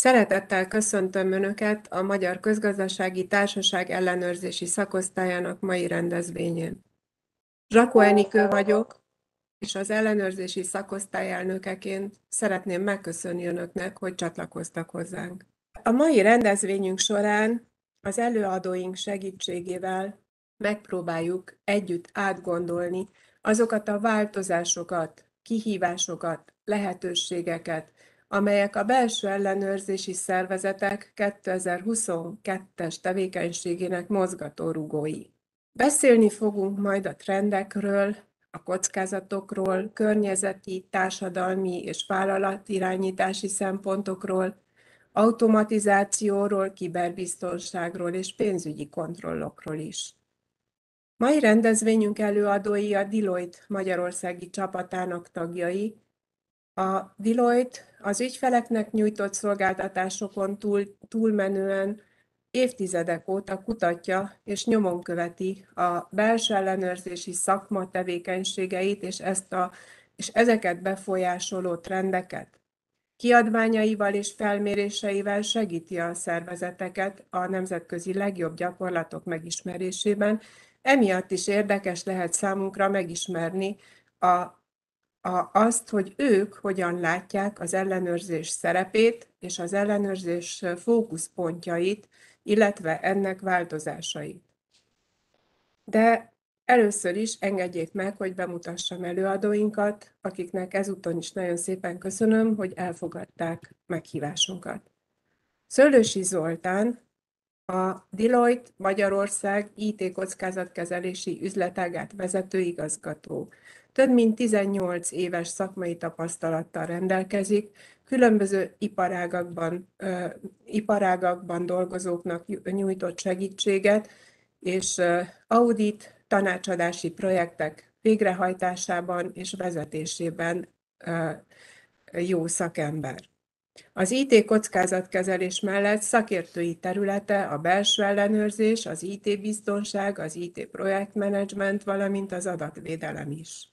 Szeretettel köszöntöm Önöket a Magyar Közgazdasági Társaság ellenőrzési szakosztályának mai rendezvényén. Zsakó Enikő vagyok, és az ellenőrzési szakosztály elnökeként szeretném megköszönni Önöknek, hogy csatlakoztak hozzánk. A mai rendezvényünk során az előadóink segítségével megpróbáljuk együtt átgondolni azokat a változásokat, kihívásokat, lehetőségeket, amelyek a belső ellenőrzési szervezetek 2022-es tevékenységének mozgatórugói. Beszélni fogunk majd a trendekről, a kockázatokról, környezeti, társadalmi és vállalatirányítási szempontokról, automatizációról, kiberbiztonságról és pénzügyi kontrollokról is. Mai rendezvényünk előadói a Deloitte Magyarországi csapatának tagjai. A Deloitte az ügyfeleknek nyújtott szolgáltatásokon túl, túlmenően évtizedek óta kutatja és nyomon követi a belső ellenőrzési szakma tevékenységeit és, ezt a, és ezeket befolyásoló trendeket. Kiadványaival és felméréseivel segíti a szervezeteket a nemzetközi legjobb gyakorlatok megismerésében, emiatt is érdekes lehet számunkra megismerni a, a, azt, hogy ők hogyan látják az ellenőrzés szerepét és az ellenőrzés fókuszpontjait, illetve ennek változásait. De először is engedjék meg, hogy bemutassam előadóinkat, akiknek ezúton is nagyon szépen köszönöm, hogy elfogadták meghívásunkat. Szőlősi Zoltán, a Deloitte Magyarország IT kockázatkezelési üzletágát vezető igazgató. Több mint 18 éves szakmai tapasztalattal rendelkezik, különböző iparágakban, ö, iparágakban dolgozóknak nyújtott segítséget, és ö, audit tanácsadási projektek végrehajtásában és vezetésében ö, jó szakember. Az IT kockázatkezelés mellett szakértői területe a belső ellenőrzés, az IT biztonság, az IT projektmenedzsment, valamint az adatvédelem is.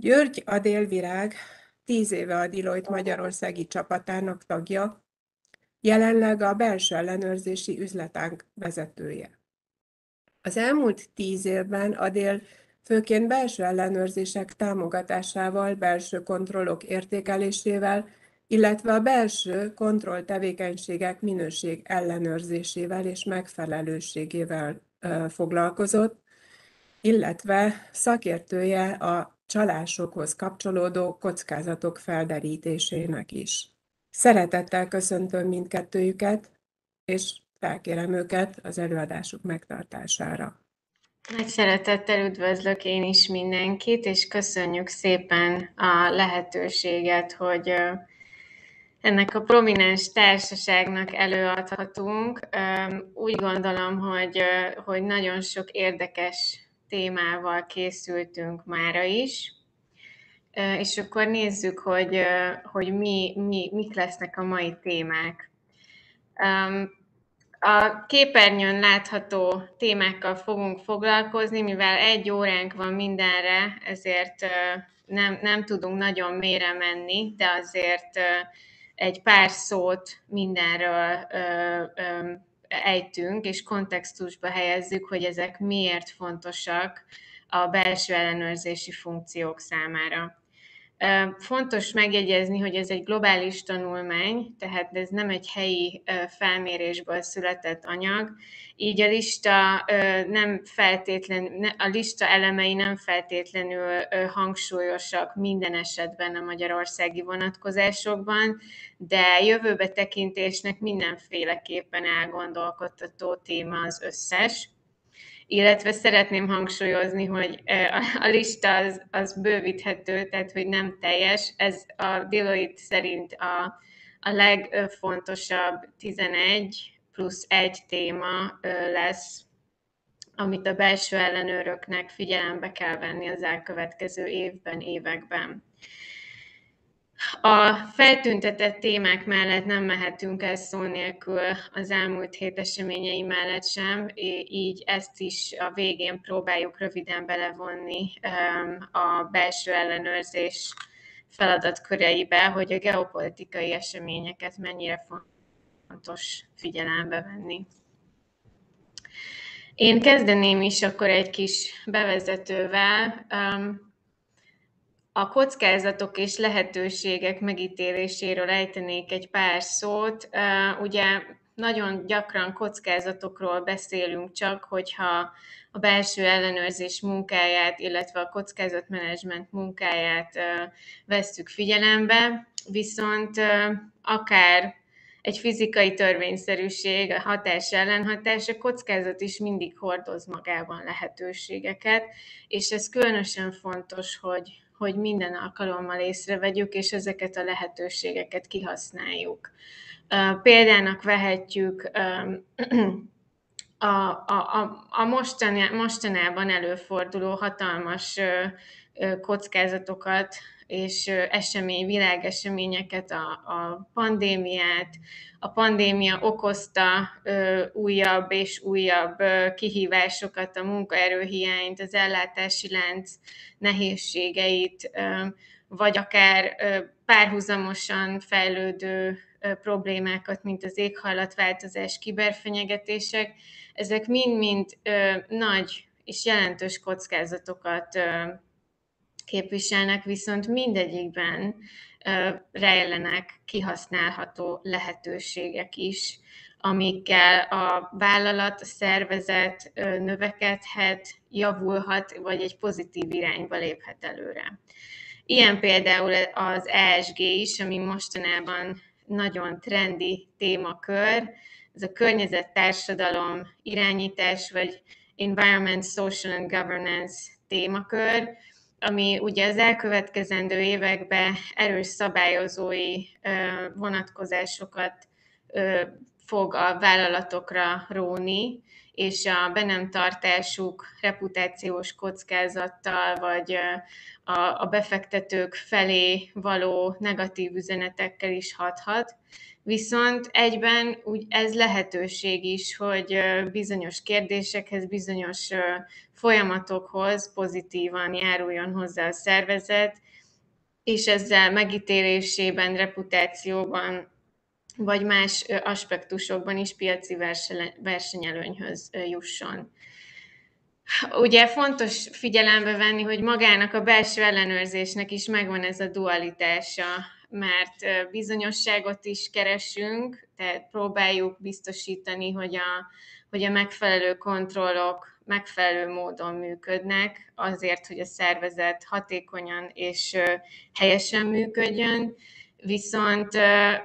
György Adélvirág tíz éve a Deloitte Magyarországi csapatának tagja, jelenleg a belső ellenőrzési üzletánk vezetője. Az elmúlt tíz évben Adél főként belső ellenőrzések támogatásával, belső kontrollok értékelésével, illetve a belső kontroll tevékenységek minőség ellenőrzésével és megfelelőségével foglalkozott, illetve szakértője a csalásokhoz kapcsolódó kockázatok felderítésének is. Szeretettel köszöntöm mindkettőjüket, és felkérem őket az előadásuk megtartására. Nagy szeretettel üdvözlök én is mindenkit, és köszönjük szépen a lehetőséget, hogy ennek a prominens társaságnak előadhatunk. Úgy gondolom, hogy, hogy nagyon sok érdekes témával készültünk mára is, és akkor nézzük, hogy, hogy mi, mi, mik lesznek a mai témák. A képernyőn látható témákkal fogunk foglalkozni, mivel egy óránk van mindenre, ezért nem, nem tudunk nagyon mélyre menni, de azért egy pár szót mindenről ejtünk, és kontextusba helyezzük, hogy ezek miért fontosak a belső ellenőrzési funkciók számára. Fontos megjegyezni, hogy ez egy globális tanulmány, tehát ez nem egy helyi felmérésből született anyag, így a lista nem feltétlen, a lista elemei nem feltétlenül hangsúlyosak minden esetben a magyarországi vonatkozásokban, de jövőbe tekintésnek mindenféleképpen elgondolkodtató téma az összes illetve szeretném hangsúlyozni, hogy a lista az, az bővíthető, tehát hogy nem teljes. Ez a Deloitte szerint a, a legfontosabb 11 plusz egy téma lesz, amit a belső ellenőröknek figyelembe kell venni az elkövetkező évben, években. A feltüntetett témák mellett nem mehetünk el szó nélkül az elmúlt hét eseményei mellett sem, így ezt is a végén próbáljuk röviden belevonni a belső ellenőrzés feladatköreibe, hogy a geopolitikai eseményeket mennyire fontos figyelembe venni. Én kezdeném is akkor egy kis bevezetővel. A kockázatok és lehetőségek megítéléséről ejtenék egy pár szót. Ugye nagyon gyakran kockázatokról beszélünk csak, hogyha a belső ellenőrzés munkáját, illetve a kockázatmenedzsment munkáját vesszük figyelembe, viszont akár egy fizikai törvényszerűség, a hatás ellenhatás, a kockázat is mindig hordoz magában lehetőségeket, és ez különösen fontos, hogy, hogy minden alkalommal észrevegyük, és ezeket a lehetőségeket kihasználjuk. Példának vehetjük a, a, a, a mostani, mostanában előforduló hatalmas kockázatokat és esemény, világeseményeket, a, a pandémiát, a pandémia okozta ö, újabb és újabb ö, kihívásokat, a munkaerőhiányt, az ellátási lánc nehézségeit, ö, vagy akár ö, párhuzamosan fejlődő ö, problémákat, mint az éghajlatváltozás, kiberfenyegetések, ezek mind-mind nagy és jelentős kockázatokat ö, képviselnek, viszont mindegyikben rejlenek kihasználható lehetőségek is, amikkel a vállalat, a szervezet növekedhet, javulhat, vagy egy pozitív irányba léphet előre. Ilyen például az ESG is, ami mostanában nagyon trendi témakör, ez a környezet, társadalom, irányítás, vagy Environment, Social and Governance témakör, ami ugye az elkövetkezendő években erős szabályozói vonatkozásokat fog a vállalatokra róni, és a be tartásuk reputációs kockázattal, vagy a befektetők felé való negatív üzenetekkel is hathat. Viszont egyben úgy ez lehetőség is, hogy bizonyos kérdésekhez, bizonyos folyamatokhoz pozitívan járuljon hozzá a szervezet, és ezzel megítélésében, reputációban, vagy más aspektusokban is piaci versenyelőnyhöz jusson. Ugye fontos figyelembe venni, hogy magának a belső ellenőrzésnek is megvan ez a dualitása, mert bizonyosságot is keresünk, tehát próbáljuk biztosítani, hogy a, hogy a megfelelő kontrollok megfelelő módon működnek, azért, hogy a szervezet hatékonyan és helyesen működjön, viszont,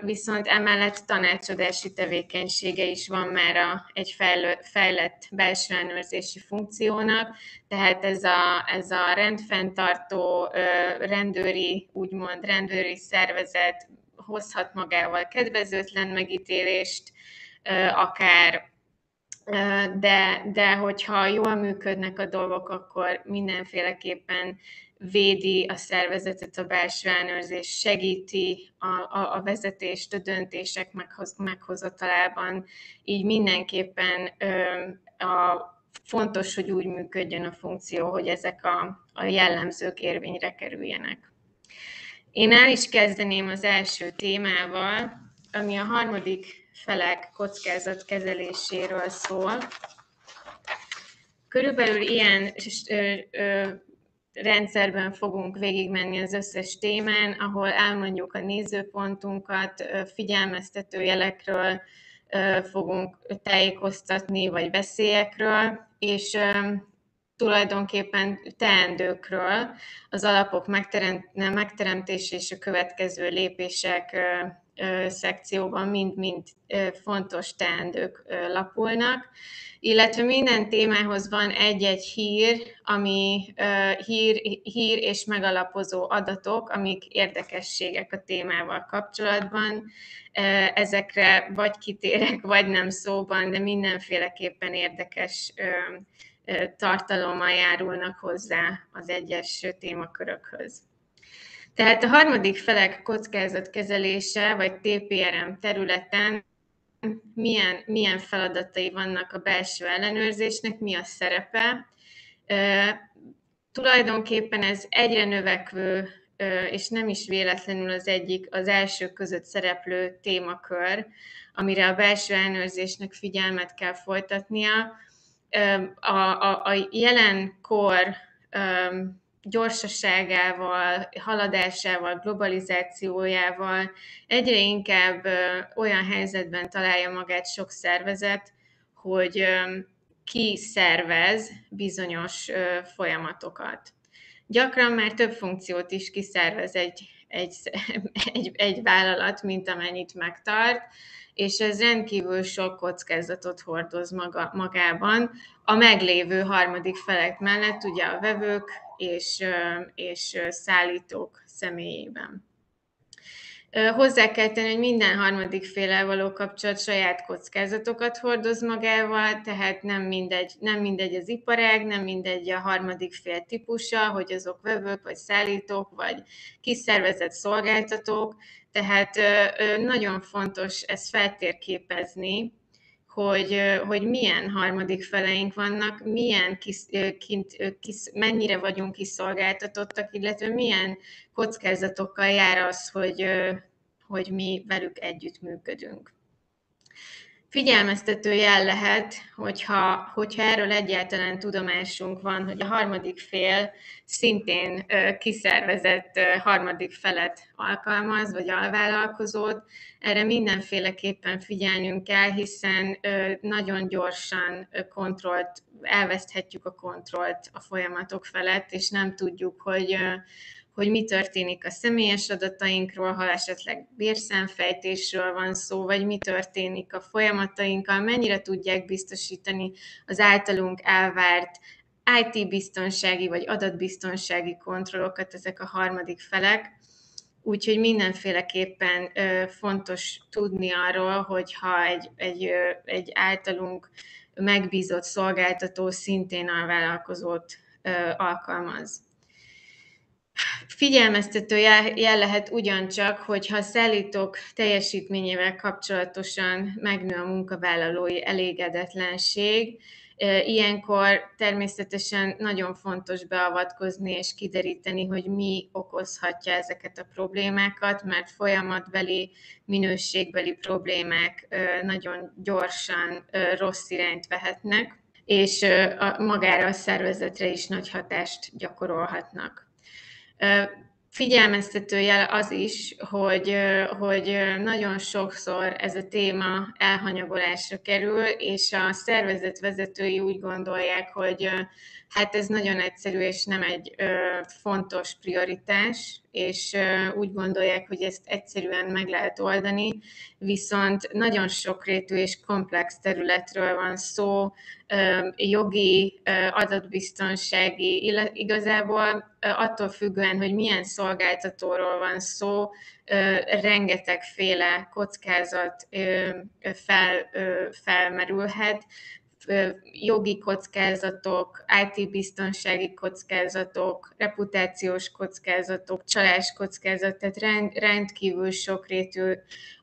viszont emellett tanácsadási tevékenysége is van már a, egy fejlett belső ellenőrzési funkciónak, tehát ez a, ez a rendfenntartó rendőri, úgymond rendőri szervezet hozhat magával kedvezőtlen megítélést, akár de, de hogyha jól működnek a dolgok, akkor mindenféleképpen védi a szervezetet, a belső ellenőrzés, segíti a, a, a vezetést a döntések meghoz, meghozatalában, így mindenképpen ö, a, fontos, hogy úgy működjön a funkció, hogy ezek a, a jellemzők érvényre kerüljenek. Én el is kezdeném az első témával, ami a harmadik felek kockázatkezeléséről szól. Körülbelül ilyen rendszerben fogunk végigmenni az összes témán, ahol elmondjuk a nézőpontunkat, figyelmeztető jelekről fogunk tájékoztatni, vagy veszélyekről, és tulajdonképpen teendőkről, az alapok megteremtése és a következő lépések szekcióban mind-mind fontos teendők lapulnak, illetve minden témához van egy-egy hír, ami hír, hír és megalapozó adatok, amik érdekességek a témával kapcsolatban. Ezekre vagy kitérek, vagy nem szóban, de mindenféleképpen érdekes tartalommal járulnak hozzá az egyes témakörökhöz. Tehát a harmadik felek kockázatkezelése, vagy TPRM területen milyen, milyen feladatai vannak a belső ellenőrzésnek, mi a szerepe. E, tulajdonképpen ez egyre növekvő és nem is véletlenül az egyik az első között szereplő témakör, amire a belső ellenőrzésnek figyelmet kell folytatnia. A, a, a jelenkor gyorsaságával, haladásával, globalizációjával egyre inkább olyan helyzetben találja magát sok szervezet, hogy kiszervez bizonyos folyamatokat. Gyakran már több funkciót is kiszervez egy, egy, egy, egy vállalat, mint amennyit megtart, és ez rendkívül sok kockázatot hordoz maga, magában. A meglévő harmadik felek mellett ugye a vevők és, és szállítók személyében. Hozzá kell tenni, hogy minden harmadik félel való kapcsolat saját kockázatokat hordoz magával, tehát nem mindegy, nem mindegy az iparág, nem mindegy a harmadik fél típusa, hogy azok vevők, vagy szállítók, vagy kiszervezett szolgáltatók, tehát nagyon fontos ezt feltérképezni, hogy, hogy milyen harmadik feleink vannak, milyen kis, kint, kis, mennyire vagyunk kiszolgáltatottak, illetve milyen kockázatokkal jár az, hogy, hogy mi velük együtt működünk. Figyelmeztető jel lehet, hogyha, hogyha erről egyáltalán tudomásunk van, hogy a harmadik fél szintén kiszervezett harmadik felet alkalmaz, vagy alvállalkozót. Erre mindenféleképpen figyelnünk kell, hiszen nagyon gyorsan kontrollt, elveszthetjük a kontrollt a folyamatok felett, és nem tudjuk, hogy hogy mi történik a személyes adatainkról, ha esetleg bérszámfejtésről van szó, vagy mi történik a folyamatainkkal, mennyire tudják biztosítani az általunk elvárt IT-biztonsági vagy adatbiztonsági kontrollokat ezek a harmadik felek. Úgyhogy mindenféleképpen fontos tudni arról, hogyha egy, egy, egy általunk megbízott szolgáltató szintén a vállalkozót alkalmaz. Figyelmeztető jel lehet ugyancsak, hogyha a szállítók teljesítményével kapcsolatosan megnő a munkavállalói elégedetlenség, Ilyenkor természetesen nagyon fontos beavatkozni és kideríteni, hogy mi okozhatja ezeket a problémákat, mert folyamatbeli, minőségbeli problémák nagyon gyorsan rossz irányt vehetnek, és magára a szervezetre is nagy hatást gyakorolhatnak. Figyelmeztető jel az is, hogy, hogy nagyon sokszor ez a téma elhanyagolásra kerül, és a szervezet vezetői úgy gondolják, hogy hát ez nagyon egyszerű, és nem egy fontos prioritás, és úgy gondolják, hogy ezt egyszerűen meg lehet oldani, viszont nagyon sokrétű és komplex területről van szó, jogi, adatbiztonsági, igazából attól függően, hogy milyen szolgáltatóról van szó, rengetegféle kockázat fel, felmerülhet, jogi kockázatok, IT-biztonsági kockázatok, reputációs kockázatok, csalás kockázat, tehát rend, rendkívül sokrétű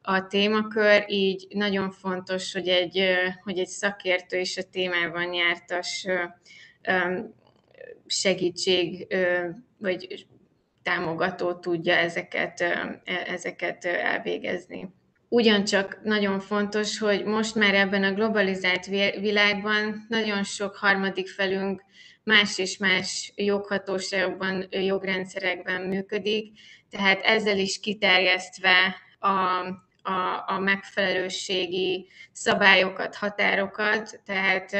a témakör, így nagyon fontos, hogy egy, hogy egy szakértő is a témában jártas segítség vagy támogató tudja ezeket, e, ezeket elvégezni. Ugyancsak nagyon fontos, hogy most már ebben a globalizált világban nagyon sok harmadik felünk más és más joghatóságokban, jogrendszerekben működik, tehát ezzel is kiterjesztve a, a, a megfelelőségi szabályokat, határokat, tehát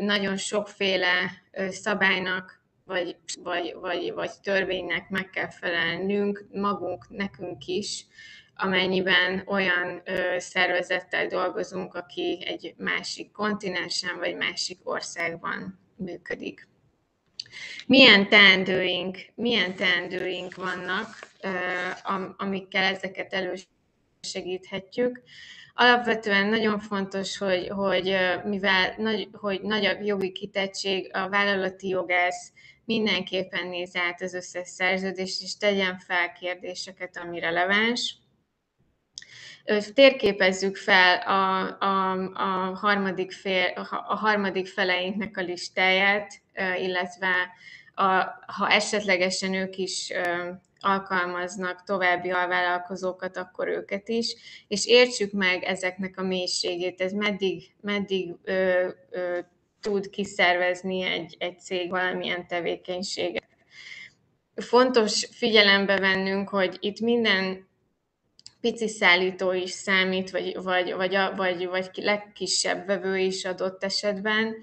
nagyon sokféle szabálynak vagy, vagy, vagy, vagy törvénynek meg kell felelnünk magunk, nekünk is, amennyiben olyan ö, szervezettel dolgozunk, aki egy másik kontinensen vagy másik országban működik. Milyen teendőink, milyen teendőink vannak, ö, amikkel ezeket elősegíthetjük. Alapvetően nagyon fontos, hogy, hogy mivel nagy, hogy nagy a jogi kitettség, a vállalati jogász mindenképpen néz át az összes szerződést, és tegyen fel kérdéseket, ami releváns térképezzük fel a, a, a, harmadik, fél, a harmadik feleinknek a listáját, illetve a, ha esetlegesen ők is alkalmaznak további alvállalkozókat, akkor őket is, és értsük meg ezeknek a mélységét, ez meddig, meddig ö, ö, tud kiszervezni egy, egy cég valamilyen tevékenységet. Fontos figyelembe vennünk, hogy itt minden pici szállító is számít, vagy, vagy, vagy, vagy, vagy legkisebb vevő is adott esetben,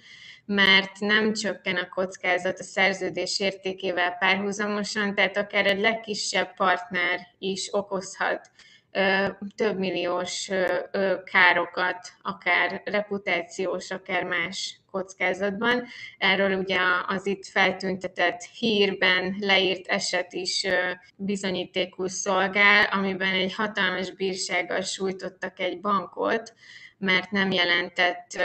mert nem csökken a kockázat a szerződés értékével párhuzamosan, tehát akár egy legkisebb partner is okozhat több milliós károkat, akár reputációs, akár más kockázatban. Erről ugye az itt feltüntetett hírben leírt eset is bizonyítékul szolgál, amiben egy hatalmas bírsággal sújtottak egy bankot, mert nem jelentett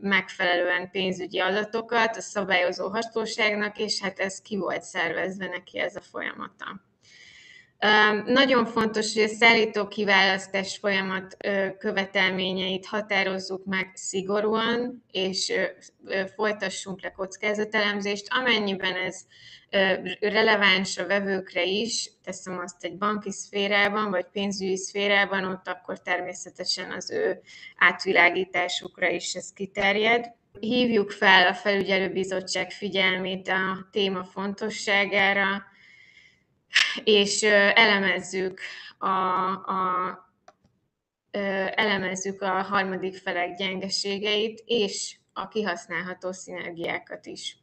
megfelelően pénzügyi adatokat a szabályozó hatóságnak, és hát ez ki volt szervezve neki ez a folyamata. Nagyon fontos, hogy a szállító kiválasztás folyamat követelményeit határozzuk meg szigorúan, és folytassunk le kockázatelemzést, amennyiben ez releváns a vevőkre is, teszem azt egy banki szférában, vagy pénzügyi szférában, ott akkor természetesen az ő átvilágításukra is ez kiterjed. Hívjuk fel a felügyelőbizottság figyelmét a téma fontosságára, és elemezzük a, a elemezzük a harmadik felek gyengeségeit és a kihasználható szinergiákat is.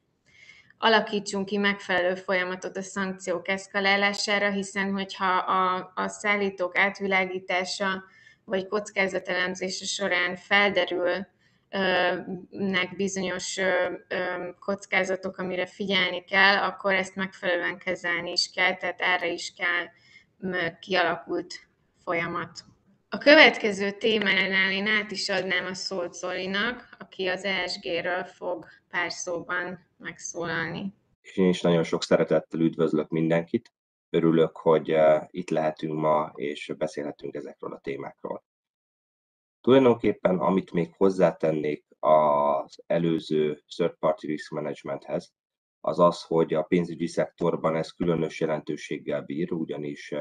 Alakítsunk ki megfelelő folyamatot a szankciók eszkalálására, hiszen hogyha a, a szállítók átvilágítása vagy kockázatelemzése során felderül nek bizonyos kockázatok, amire figyelni kell, akkor ezt megfelelően kezelni is kell, tehát erre is kell kialakult folyamat. A következő témánál én át is adnám a szót Zolinak, aki az ESG-ről fog pár szóban megszólalni. Én is nagyon sok szeretettel üdvözlök mindenkit. Örülök, hogy itt lehetünk ma, és beszélhetünk ezekről a témákról. Tulajdonképpen, amit még hozzátennék az előző third party risk managementhez, az az, hogy a pénzügyi szektorban ez különös jelentőséggel bír, ugyanis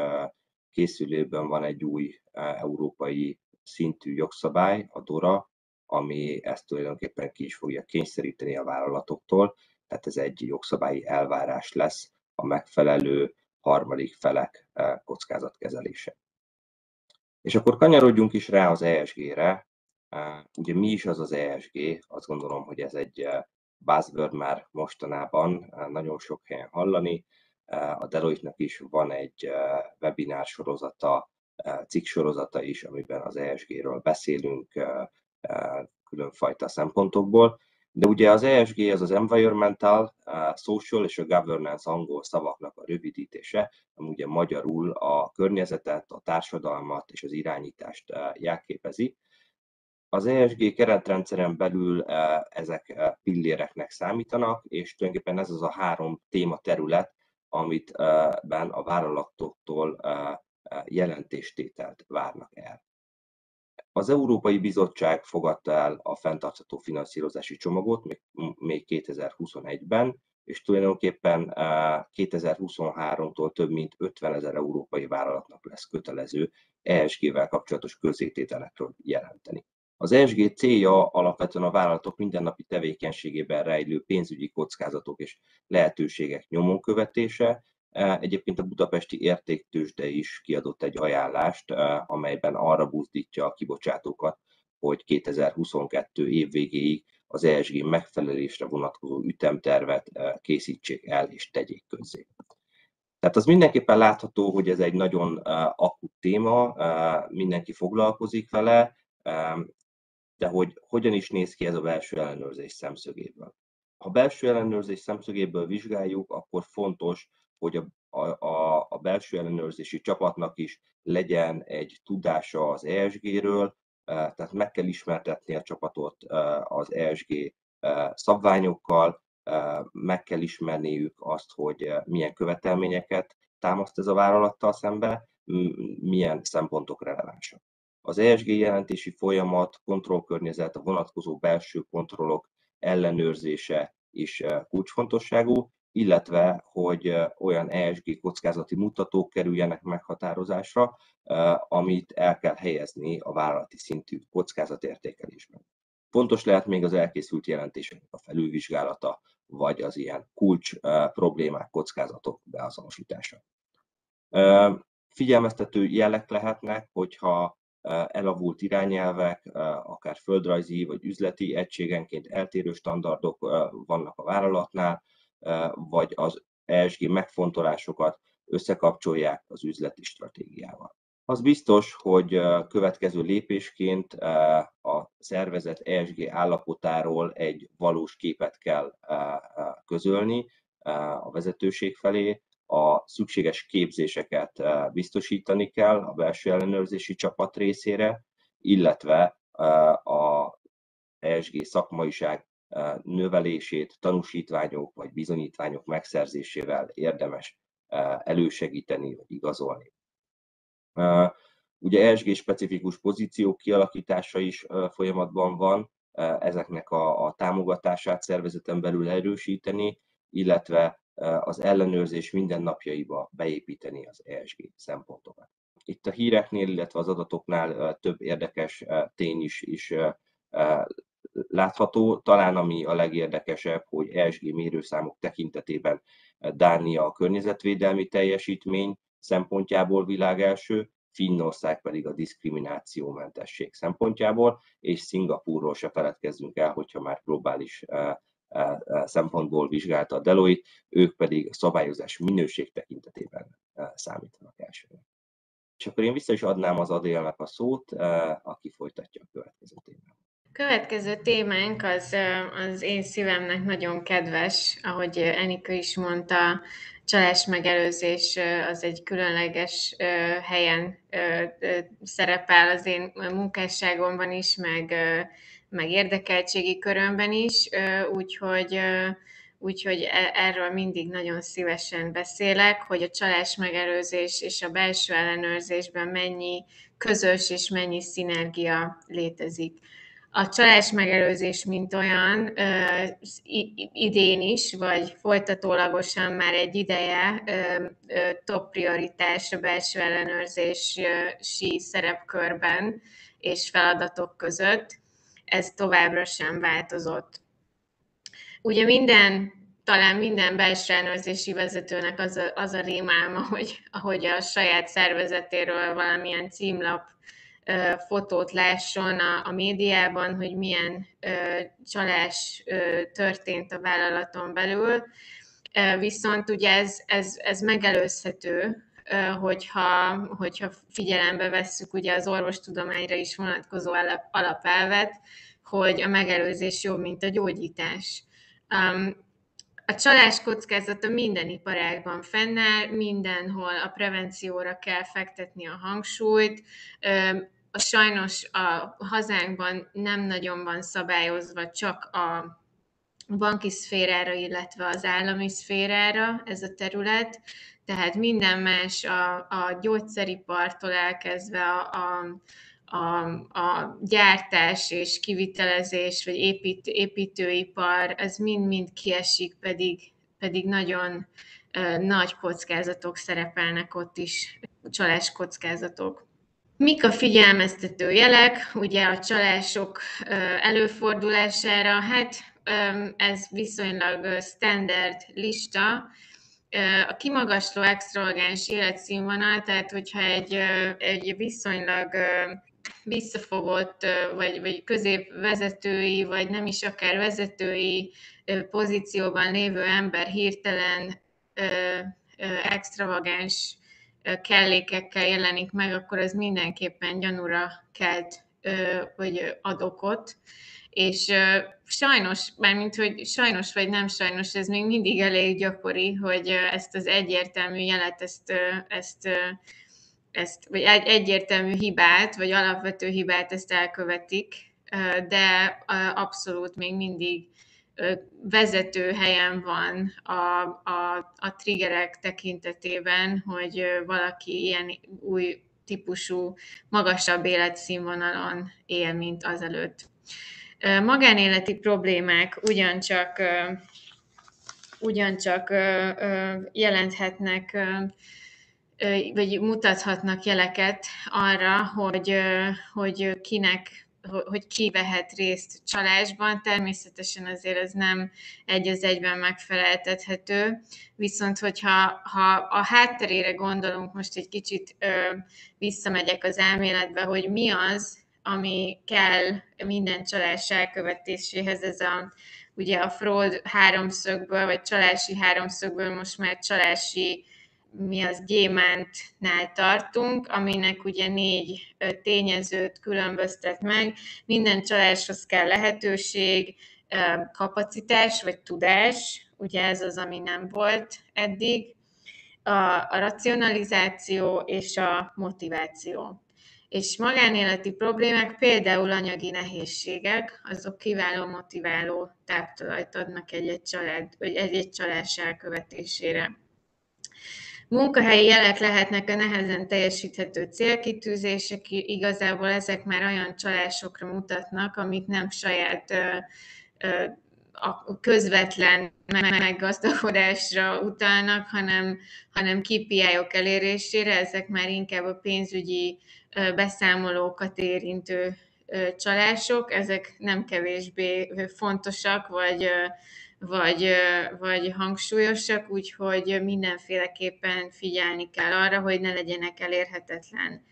készülőben van egy új európai szintű jogszabály, a DORA, ami ezt tulajdonképpen ki is fogja kényszeríteni a vállalatoktól, tehát ez egy jogszabályi elvárás lesz a megfelelő harmadik felek kockázatkezelése. És akkor kanyarodjunk is rá az ESG-re. Ugye mi is az az ESG? Azt gondolom, hogy ez egy buzzword már mostanában nagyon sok helyen hallani. A Deloitte-nak is van egy webinár sorozata, cikk sorozata is, amiben az ESG-ről beszélünk különfajta szempontokból. De ugye az ESG az az Environmental, a Social és a Governance angol szavaknak a rövidítése, ami ugye magyarul a környezetet, a társadalmat és az irányítást eh, jelképezi. Az ESG keretrendszeren belül eh, ezek eh, pilléreknek számítanak, és tulajdonképpen ez az a három téma terület, amit ben a vállalatoktól jelentéstételt várnak el. Az Európai Bizottság fogadta el a fenntartható finanszírozási csomagot még 2021-ben, és tulajdonképpen 2023-tól több mint 50 ezer európai vállalatnak lesz kötelező ESG-vel kapcsolatos közzétételekről jelenteni. Az ESG célja alapvetően a vállalatok mindennapi tevékenységében rejlő pénzügyi kockázatok és lehetőségek nyomon követése, Egyébként a budapesti értéktősde is kiadott egy ajánlást, amelyben arra buzdítja a kibocsátókat, hogy 2022 év végéig az ESG megfelelésre vonatkozó ütemtervet készítsék el és tegyék közzé. Tehát az mindenképpen látható, hogy ez egy nagyon akut téma, mindenki foglalkozik vele, de hogy hogyan is néz ki ez a belső ellenőrzés szemszögéből. Ha belső ellenőrzés szemszögéből vizsgáljuk, akkor fontos, hogy a, a, a belső ellenőrzési csapatnak is legyen egy tudása az ESG-ről, e, tehát meg kell ismertetni a csapatot e, az ESG e, szabványokkal, meg kell ismerniük azt, hogy milyen követelményeket támaszt ez a vállalattal szembe, milyen szempontok relevánsak. Az ESG jelentési folyamat, kontrollkörnyezet, a vonatkozó belső kontrollok ellenőrzése is kulcsfontosságú, illetve hogy olyan ESG kockázati mutatók kerüljenek meghatározásra, amit el kell helyezni a vállalati szintű kockázatértékelésben. Fontos lehet még az elkészült jelentéseknek a felülvizsgálata, vagy az ilyen kulcs problémák, kockázatok beazonosítása. Figyelmeztető jelek lehetnek, hogyha elavult irányelvek, akár földrajzi vagy üzleti egységenként eltérő standardok vannak a vállalatnál, vagy az ESG megfontolásokat összekapcsolják az üzleti stratégiával. Az biztos, hogy következő lépésként a szervezet ESG állapotáról egy valós képet kell közölni a vezetőség felé, a szükséges képzéseket biztosítani kell a belső ellenőrzési csapat részére, illetve a ESG szakmaiság növelését tanúsítványok vagy bizonyítványok megszerzésével érdemes elősegíteni vagy igazolni. Ugye ESG specifikus pozíciók kialakítása is folyamatban van, ezeknek a, a támogatását szervezeten belül erősíteni, illetve az ellenőrzés mindennapjaiba beépíteni az ESG szempontokat. Itt a híreknél, illetve az adatoknál több érdekes tény is, is látható. Talán ami a legérdekesebb, hogy ESG mérőszámok tekintetében Dánia a környezetvédelmi teljesítmény szempontjából világelső, Finnország pedig a diszkriminációmentesség szempontjából, és Szingapúrról se feledkezzünk el, hogyha már globális szempontból vizsgálta a Deloitte, ők pedig szabályozás minőség tekintetében számítanak elsőre. És akkor én vissza is adnám az Adélnek a szót, aki folytatja a következő témát. Következő témánk az, az én szívemnek nagyon kedves, ahogy Enika is mondta, csalás megelőzés az egy különleges helyen szerepel az én munkásságomban is, meg, meg érdekeltségi körömben is, úgyhogy úgyhogy e, erről mindig nagyon szívesen beszélek, hogy a csalás megelőzés és a belső ellenőrzésben mennyi közös és mennyi szinergia létezik. A csalás megelőzés, mint olyan, idén is, vagy folytatólagosan már egy ideje top prioritás a belső ellenőrzési szerepkörben és feladatok között. Ez továbbra sem változott. Ugye minden, talán minden belső ellenőrzési vezetőnek az a, az a rémálma, hogy ahogy a saját szervezetéről valamilyen címlap fotót lásson a, a médiában, hogy milyen csalás történt a vállalaton belül. Viszont ugye ez, ez, ez megelőzhető, hogyha, hogyha figyelembe vesszük ugye az orvostudományra is vonatkozó alapelvet, hogy a megelőzés jobb, mint a gyógyítás. A csalás kockázata minden iparágban fennáll, mindenhol a prevencióra kell fektetni a hangsúlyt. A sajnos a hazánkban nem nagyon van szabályozva csak a banki szférára, illetve az állami szférára ez a terület, tehát minden más a, a gyógyszeripartól elkezdve a, a a, a gyártás és kivitelezés, vagy épít, építőipar, ez mind-mind kiesik, pedig, pedig nagyon nagy kockázatok szerepelnek ott is, csalás kockázatok. Mik a figyelmeztető jelek, ugye a csalások előfordulására? Hát ez viszonylag standard lista, a kimagasló extravagáns életszínvonal, tehát hogyha egy, egy viszonylag visszafogott, vagy, vagy középvezetői, vagy nem is akár vezetői pozícióban lévő ember hirtelen extravagáns kellékekkel jelenik meg, akkor ez mindenképpen gyanúra kelt, vagy ad okot. És sajnos, mármint, hogy sajnos vagy nem sajnos, ez még mindig elég gyakori, hogy ezt az egyértelmű jelet, ezt, ezt ezt, vagy egy egyértelmű hibát, vagy alapvető hibát ezt elkövetik, de abszolút még mindig vezető helyen van a, a, a triggerek tekintetében, hogy valaki ilyen új típusú, magasabb életszínvonalon él, mint azelőtt. Magánéleti problémák ugyancsak ugyancsak jelenthetnek vagy mutathatnak jeleket arra, hogy, hogy kinek hogy ki vehet részt csalásban. Természetesen azért ez nem egy az egyben megfeleltethető, viszont hogyha ha a hátterére gondolunk, most egy kicsit ö, visszamegyek az elméletbe, hogy mi az, ami kell minden csalás elkövetéséhez, ez a ugye a fraud háromszögből, vagy csalási háromszögből most már csalási mi az gyémántnál tartunk, aminek ugye négy tényezőt különböztet meg. Minden csaláshoz kell lehetőség, kapacitás vagy tudás, ugye ez az, ami nem volt eddig, a, a racionalizáció és a motiváció. És magánéleti problémák, például anyagi nehézségek, azok kiváló motiváló táptalajt adnak egy-egy család, egy-egy csalás elkövetésére. Munkahelyi jelek lehetnek a nehezen teljesíthető célkitűzések, igazából ezek már olyan csalásokra mutatnak, amik nem saját a közvetlen meggazdagodásra utalnak, hanem, hanem KPI-ok elérésére, ezek már inkább a pénzügyi beszámolókat érintő csalások, ezek nem kevésbé fontosak, vagy vagy, vagy hangsúlyosak, úgyhogy mindenféleképpen figyelni kell arra, hogy ne legyenek elérhetetlen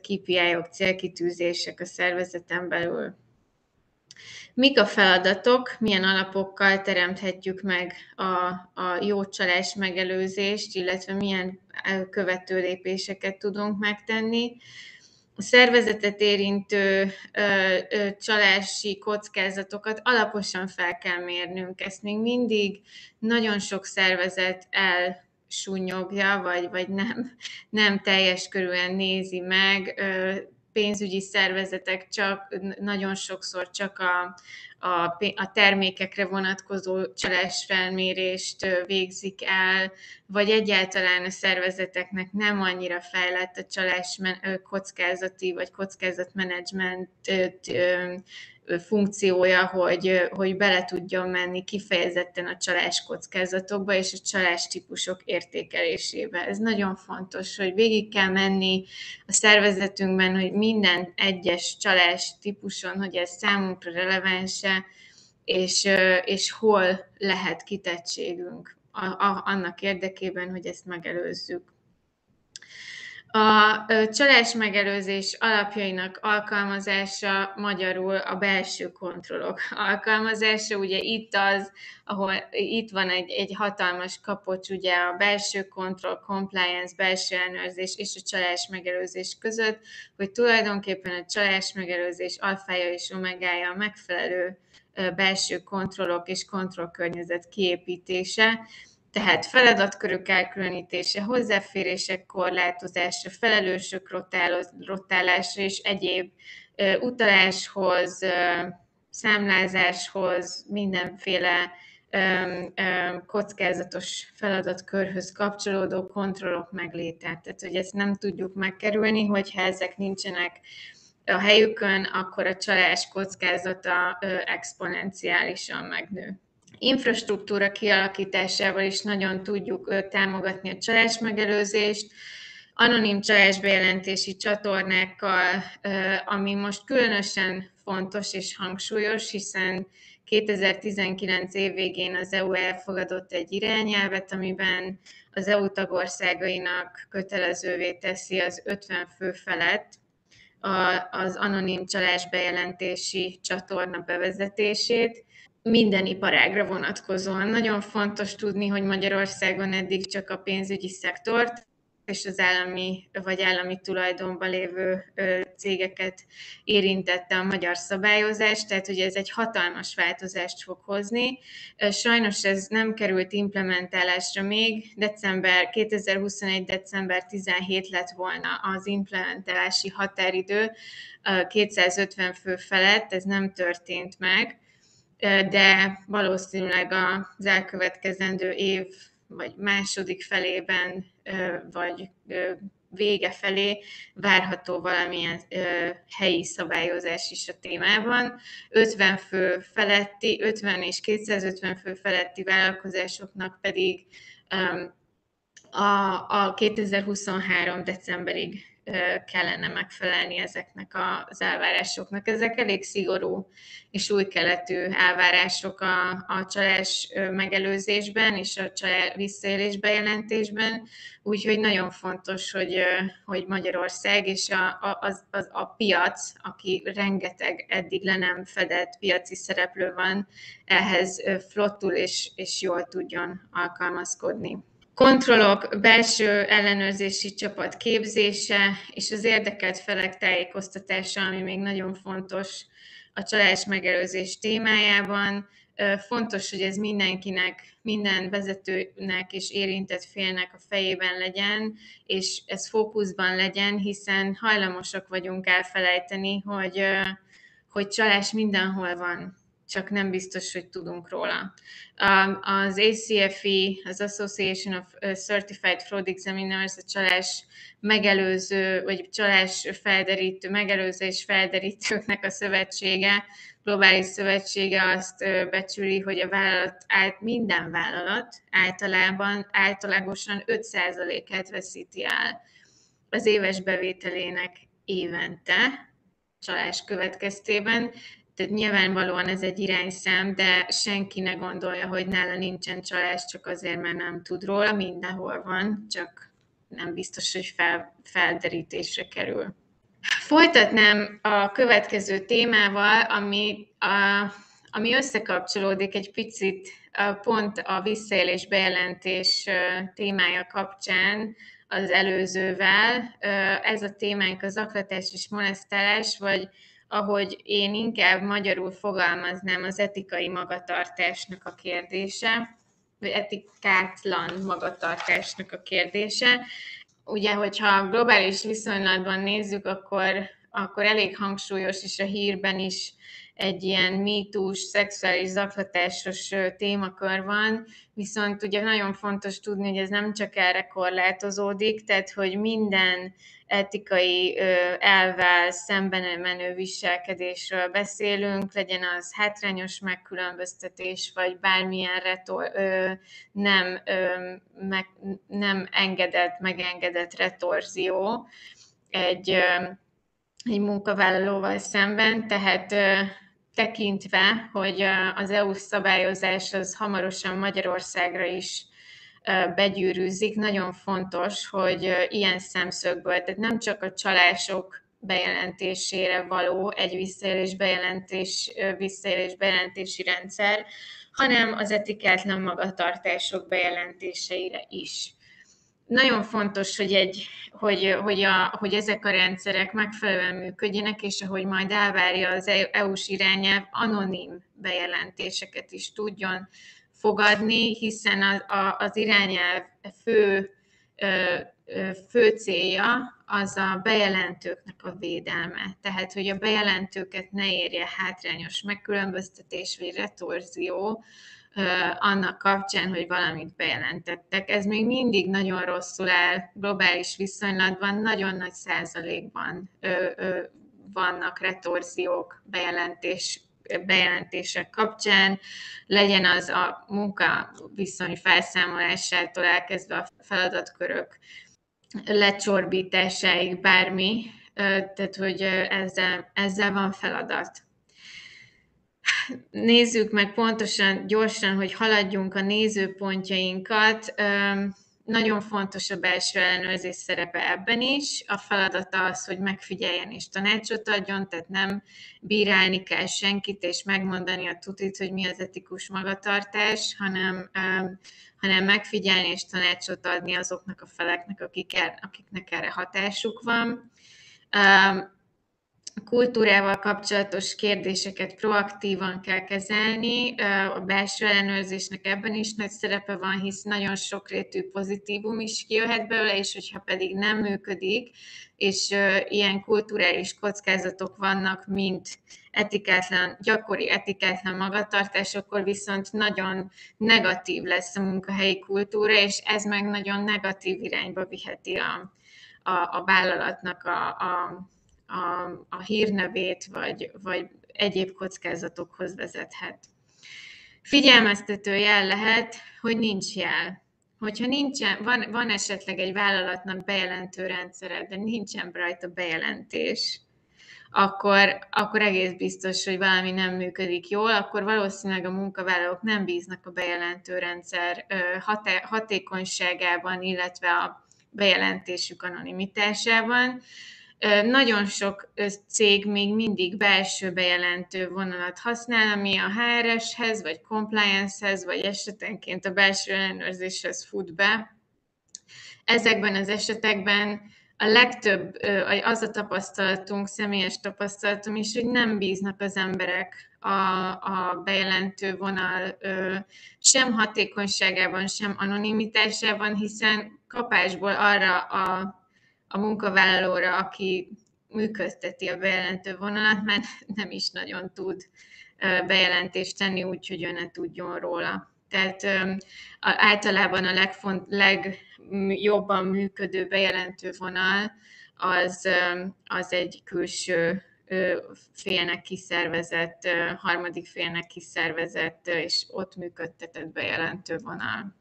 KPI-ok, célkitűzések a szervezeten belül. Mik a feladatok, milyen alapokkal teremthetjük meg a, a jó csalás megelőzést, illetve milyen követő lépéseket tudunk megtenni a szervezetet érintő csalási kockázatokat alaposan fel kell mérnünk. Ezt még mindig nagyon sok szervezet elsúnyogja, vagy, vagy nem, nem teljes körülön nézi meg. Pénzügyi szervezetek csak nagyon sokszor csak a, a, a termékekre vonatkozó csalásfelmérést végzik el, vagy egyáltalán a szervezeteknek nem annyira fejlett a csalás kockázati vagy kockázatmenedzsment funkciója, hogy, hogy bele tudjon menni kifejezetten a csalás kockázatokba és a csalás típusok értékelésébe. Ez nagyon fontos, hogy végig kell menni a szervezetünkben, hogy minden egyes csalás típuson, hogy ez számunkra releváns és, és hol lehet kitettségünk annak érdekében, hogy ezt megelőzzük. A csalás megelőzés alapjainak alkalmazása magyarul a belső kontrollok alkalmazása. Ugye itt az, ahol itt van egy, egy hatalmas kapocs, ugye a belső kontroll, compliance, belső ellenőrzés és a csalás megelőzés között, hogy tulajdonképpen a csalás megelőzés alfája és omegája a megfelelő belső kontrollok és kontrollkörnyezet kiépítése, tehát feladatkörök elkülönítése, hozzáférések korlátozása, felelősök rotálása és egyéb utaláshoz, számlázáshoz, mindenféle kockázatos feladatkörhöz kapcsolódó kontrollok megléte. Tehát, hogy ezt nem tudjuk megkerülni, hogyha ezek nincsenek a helyükön, akkor a csalás kockázata exponenciálisan megnő infrastruktúra kialakításával is nagyon tudjuk támogatni a csalás megelőzést, anonim csalásbejelentési csatornákkal, ami most különösen fontos és hangsúlyos, hiszen 2019 év végén az EU elfogadott egy irányelvet, amiben az EU tagországainak kötelezővé teszi az 50 fő felett az anonim csalásbejelentési csatorna bevezetését, minden iparágra vonatkozóan. Nagyon fontos tudni, hogy Magyarországon eddig csak a pénzügyi szektort és az állami vagy állami tulajdonban lévő cégeket érintette a magyar szabályozás, tehát hogy ez egy hatalmas változást fog hozni. Sajnos ez nem került implementálásra még, december 2021. december 17 lett volna az implementálási határidő 250 fő felett, ez nem történt meg de valószínűleg az elkövetkezendő év vagy második felében, vagy vége felé várható valamilyen helyi szabályozás is a témában. 50 fő feletti, 50 és 250 fő feletti vállalkozásoknak pedig a 2023. decemberig kellene megfelelni ezeknek az elvárásoknak. Ezek elég szigorú és új keletű elvárások a, a csalás megelőzésben és a csalás visszaélés bejelentésben, úgyhogy nagyon fontos, hogy, hogy Magyarország és a, a, az, a piac, aki rengeteg eddig le nem fedett piaci szereplő van, ehhez flottul és, és jól tudjon alkalmazkodni kontrollok, belső ellenőrzési csapat képzése és az érdekelt felek tájékoztatása, ami még nagyon fontos a csalás megelőzés témájában. Fontos, hogy ez mindenkinek, minden vezetőnek és érintett félnek a fejében legyen, és ez fókuszban legyen, hiszen hajlamosak vagyunk elfelejteni, hogy, hogy csalás mindenhol van csak nem biztos, hogy tudunk róla. Az ACFE, az Association of Certified Fraud Examiners, a csalás megelőző, vagy csalás felderítő, megelőző és felderítőknek a szövetsége, globális szövetsége azt becsüli, hogy a vállalat, minden vállalat általában általágosan 5%-át veszíti el az éves bevételének évente csalás következtében, tehát nyilvánvalóan ez egy irányszám, de senki ne gondolja, hogy nála nincsen csalás, csak azért, mert nem tud róla, mindenhol van, csak nem biztos, hogy fel, felderítésre kerül. Folytatnám a következő témával, ami, a, ami összekapcsolódik egy picit pont a visszaélés bejelentés témája kapcsán az előzővel. Ez a témánk az aklatás és molesztálás, vagy ahogy én inkább magyarul fogalmaznám az etikai magatartásnak a kérdése, vagy etikátlan magatartásnak a kérdése. Ugye, hogyha globális viszonylatban nézzük, akkor, akkor elég hangsúlyos, és a hírben is egy ilyen mítus, szexuális zaklatásos témakör van, viszont ugye nagyon fontos tudni, hogy ez nem csak erre korlátozódik, tehát hogy minden etikai elvel szemben menő viselkedésről beszélünk, legyen az hátrányos megkülönböztetés, vagy bármilyen retor, nem, nem engedett, megengedett retorzió egy, egy munkavállalóval szemben, tehát tekintve, hogy az EU szabályozás az hamarosan Magyarországra is begyűrűzik, nagyon fontos, hogy ilyen szemszögből, tehát nem csak a csalások bejelentésére való egy visszaélés, bejelentés, visszaélés bejelentési rendszer, hanem az etikátlan magatartások bejelentéseire is. Nagyon fontos, hogy, egy, hogy, hogy, a, hogy ezek a rendszerek megfelelően működjenek, és ahogy majd elvárja az EU-s irányelv, anonim bejelentéseket is tudjon fogadni, hiszen az, az irányelv fő, fő célja az a bejelentőknek a védelme. Tehát, hogy a bejelentőket ne érje hátrányos megkülönböztetés vagy retorzió, annak kapcsán, hogy valamit bejelentettek. Ez még mindig nagyon rosszul áll globális viszonylatban, nagyon nagy százalékban vannak retorziók bejelentés bejelentések kapcsán, legyen az a munka viszony felszámolásától elkezdve a feladatkörök lecsorbításáig bármi, tehát hogy ezzel, ezzel van feladat. Nézzük meg pontosan, gyorsan, hogy haladjunk a nézőpontjainkat. Nagyon fontos a belső ellenőrzés szerepe ebben is. A feladata az, hogy megfigyeljen és tanácsot adjon, tehát nem bírálni kell senkit és megmondani a tutit, hogy mi az etikus magatartás, hanem, hanem megfigyelni és tanácsot adni azoknak a feleknek, akik, akiknek erre hatásuk van kultúrával kapcsolatos kérdéseket proaktívan kell kezelni. A belső ellenőrzésnek ebben is nagy szerepe van, hisz nagyon sokrétű pozitívum is kijöhet belőle, és hogyha pedig nem működik, és ilyen kulturális kockázatok vannak, mint etikátlan, gyakori etikátlan magatartás, akkor viszont nagyon negatív lesz a munkahelyi kultúra, és ez meg nagyon negatív irányba viheti a, a, a vállalatnak a, a, a, a hírnevét, vagy, vagy egyéb kockázatokhoz vezethet. Figyelmeztető jel lehet, hogy nincs jel. Hogyha nincsen, van, van esetleg egy vállalatnak bejelentő rendszere, de nincsen rajta bejelentés, akkor, akkor egész biztos, hogy valami nem működik jól, akkor valószínűleg a munkavállalók nem bíznak a bejelentő rendszer hatékonyságában, illetve a bejelentésük anonimitásában. Nagyon sok cég még mindig belső bejelentő vonalat használ, ami a HRS-hez, vagy compliance-hez, vagy esetenként a belső ellenőrzéshez fut be. Ezekben az esetekben a legtöbb, az a tapasztalatunk, személyes tapasztalatom is, hogy nem bíznak az emberek a, a bejelentő vonal sem hatékonyságában, sem anonimitásában, hiszen kapásból arra a a munkavállalóra, aki működteti a bejelentő vonalat, mert nem is nagyon tud bejelentést tenni, úgyhogy ő ne tudjon róla. Tehát általában a legfont, legjobban működő bejelentő vonal az, az egy külső félnek kiszervezett, harmadik félnek kiszervezett és ott működtetett bejelentő vonal.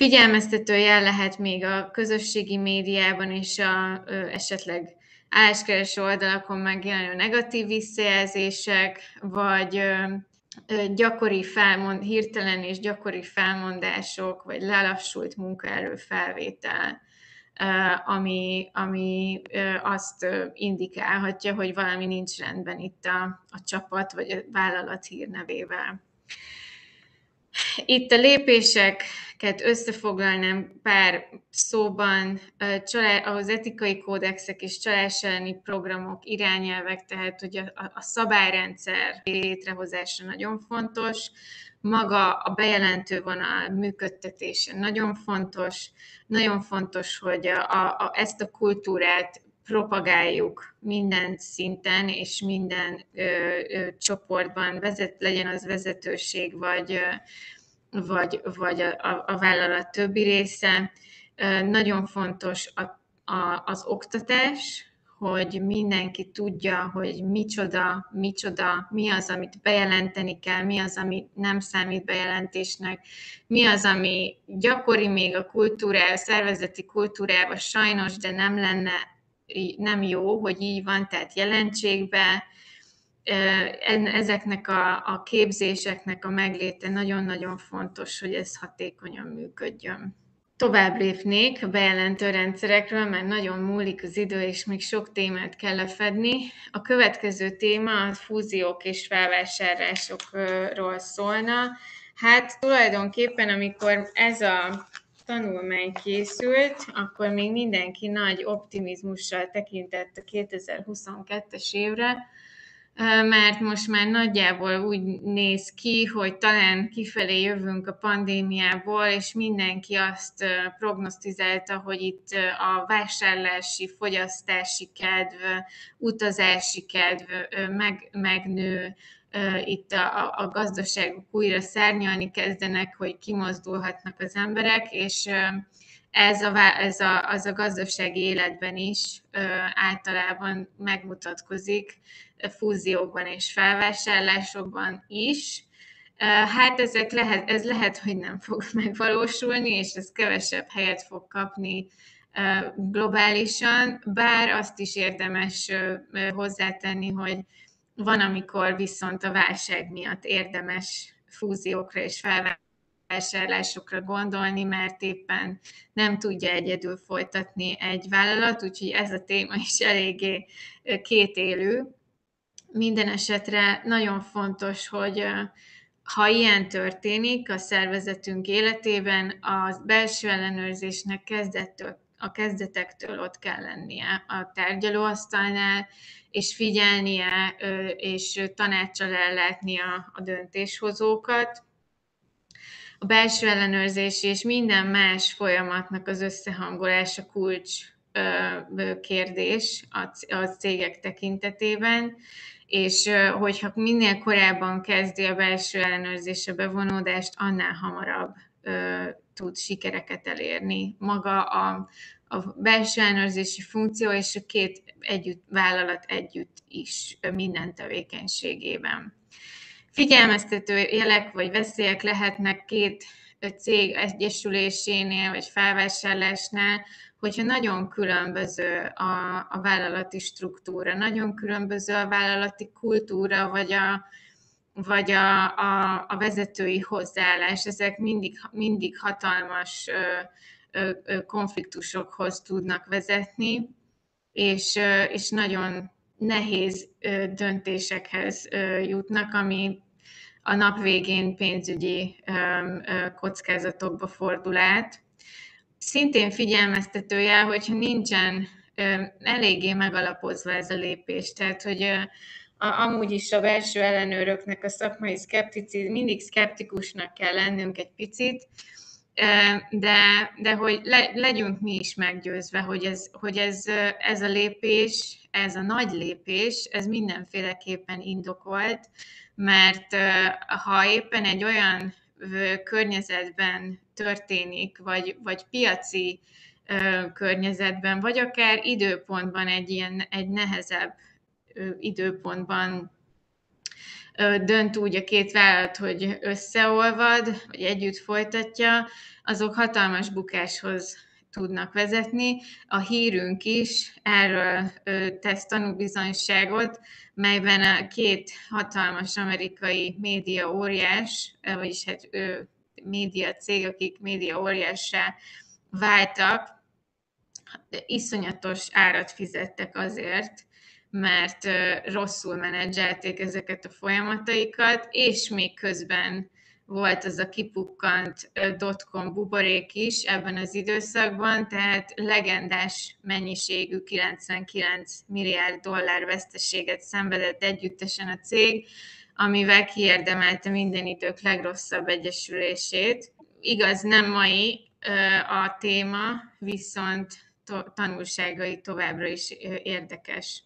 Figyelmeztető jel lehet még a közösségi médiában és a, ö, esetleg álláskereső oldalakon megjelenő negatív visszajelzések, vagy ö, gyakori felmond, hirtelen és gyakori felmondások, vagy lelassult munkaerő felvétel, ami, ami azt indikálhatja, hogy valami nincs rendben itt a, a csapat vagy a vállalat hírnevével. Itt a lépéseket összefoglalnám pár szóban, az etikai kódexek és csalás programok, irányelvek, tehát hogy a, a szabályrendszer létrehozása nagyon fontos, maga a bejelentő vonal működtetése nagyon fontos, nagyon fontos, hogy a, a, ezt a kultúrát propagáljuk minden szinten és minden ö, ö, csoportban, vezet, legyen az vezetőség vagy, ö, vagy, vagy a, a, a vállalat többi része. Ö, nagyon fontos a, a, az oktatás, hogy mindenki tudja, hogy micsoda, micsoda, mi az, amit bejelenteni kell, mi az, ami nem számít bejelentésnek, mi az, ami gyakori még a kultúrá, a szervezeti kultúrában sajnos, de nem lenne nem jó, hogy így van, tehát jelentsék ezeknek a, a képzéseknek a megléte nagyon-nagyon fontos, hogy ez hatékonyan működjön. Tovább lépnék a bejelentő rendszerekről, mert nagyon múlik az idő, és még sok témát kell lefedni. A következő téma a fúziók és felvásárlásokról szólna. Hát tulajdonképpen, amikor ez a tanulmány készült, akkor még mindenki nagy optimizmussal tekintett a 2022-es évre, mert most már nagyjából úgy néz ki, hogy talán kifelé jövünk a pandémiából, és mindenki azt prognosztizálta, hogy itt a vásárlási, fogyasztási kedv, utazási kedv meg, megnő, itt a, a gazdaságok újra szárnyalni kezdenek, hogy kimozdulhatnak az emberek, és ez a, ez a, az a gazdasági életben is általában megmutatkozik, fúziókban és felvásárlásokban is. Hát ezek lehet, ez lehet, hogy nem fog megvalósulni, és ez kevesebb helyet fog kapni globálisan, bár azt is érdemes hozzátenni, hogy van, amikor viszont a válság miatt érdemes fúziókra és felvásárlásokra gondolni, mert éppen nem tudja egyedül folytatni egy vállalat, úgyhogy ez a téma is eléggé kétélő. Minden esetre nagyon fontos, hogy ha ilyen történik a szervezetünk életében, a belső ellenőrzésnek kezdettől, a kezdetektől ott kell lennie a tárgyalóasztalnál, és figyelnie, és tanácsal ellátni a, döntéshozókat. A belső ellenőrzés és minden más folyamatnak az összehangolása kulcs kérdés a cégek tekintetében, és hogyha minél korábban kezdi a belső ellenőrzés a bevonódást, annál hamarabb tud sikereket elérni. Maga a, a belső ellenőrzési funkció és a két együtt, vállalat együtt is minden tevékenységében. Figyelmeztető jelek vagy veszélyek lehetnek két cég egyesülésénél vagy felvásárlásnál, hogyha nagyon különböző a, a vállalati struktúra, nagyon különböző a vállalati kultúra, vagy a, vagy a, a, a vezetői hozzáállás, ezek mindig, mindig hatalmas ö, ö, konfliktusokhoz tudnak vezetni, és, ö, és nagyon nehéz ö, döntésekhez ö, jutnak, ami a nap végén pénzügyi ö, ö, kockázatokba fordul át. Szintén figyelmeztetője, hogyha nincsen ö, eléggé megalapozva ez a lépés, tehát hogy ö, amúgy is a belső ellenőröknek a szakmai szkepticizm, mindig szkeptikusnak kell lennünk egy picit, de, de hogy le, legyünk mi is meggyőzve, hogy, ez, hogy ez, ez a lépés, ez a nagy lépés, ez mindenféleképpen indokolt, mert ha éppen egy olyan környezetben történik, vagy, vagy piaci környezetben, vagy akár időpontban egy ilyen egy nehezebb időpontban dönt úgy a két vállalat, hogy összeolvad, vagy együtt folytatja, azok hatalmas bukáshoz tudnak vezetni. A hírünk is erről tesz tanúbizonyságot, melyben a két hatalmas amerikai média óriás, vagyis hát média cég, akik média óriássá váltak, iszonyatos árat fizettek azért, mert rosszul menedzselték ezeket a folyamataikat, és még közben volt az a kipukkant dotcom buborék is ebben az időszakban, tehát legendás mennyiségű 99 milliárd dollár veszteséget szenvedett együttesen a cég, amivel kiérdemelte minden idők legrosszabb egyesülését. Igaz, nem mai a téma, viszont tanulságai továbbra is érdekes.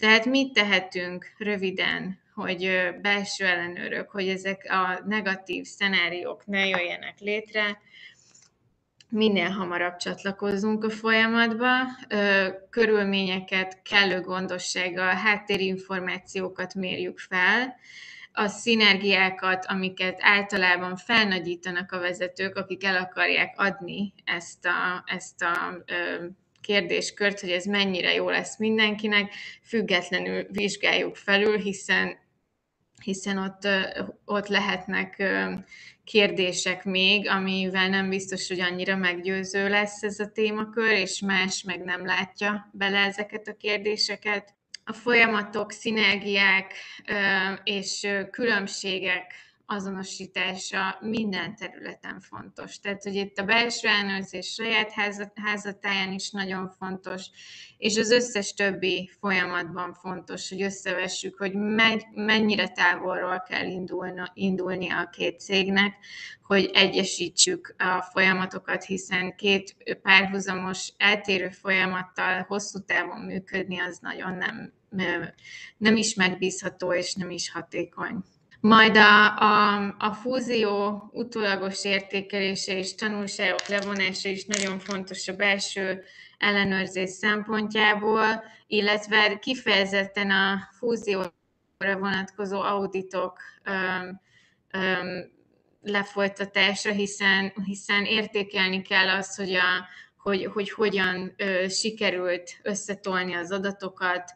Tehát mit tehetünk röviden, hogy belső ellenőrök, hogy ezek a negatív szenáriók ne jöjjenek létre, minél hamarabb csatlakozzunk a folyamatba, körülményeket kellő gondossággal, háttérinformációkat mérjük fel, a szinergiákat, amiket általában felnagyítanak a vezetők, akik el akarják adni ezt a, ezt a kérdéskört, hogy ez mennyire jó lesz mindenkinek, függetlenül vizsgáljuk felül, hiszen hiszen ott, ott lehetnek kérdések még, amivel nem biztos, hogy annyira meggyőző lesz ez a témakör, és más meg nem látja bele ezeket a kérdéseket. A folyamatok, szinergiák és különbségek azonosítása minden területen fontos. Tehát, hogy itt a belső ellenőrzés saját házatáján is nagyon fontos, és az összes többi folyamatban fontos, hogy összevessük, hogy mennyire távolról kell indulni, indulni a két cégnek, hogy egyesítsük a folyamatokat, hiszen két párhuzamos, eltérő folyamattal hosszú távon működni az nagyon nem, nem is megbízható és nem is hatékony. Majd a, a, a fúzió utólagos értékelése és tanulságok levonása is nagyon fontos a belső ellenőrzés szempontjából, illetve kifejezetten a fúzióra vonatkozó auditok öm, öm, lefolytatása, hiszen, hiszen értékelni kell azt, hogy, a, hogy, hogy hogyan ö, sikerült összetolni az adatokat,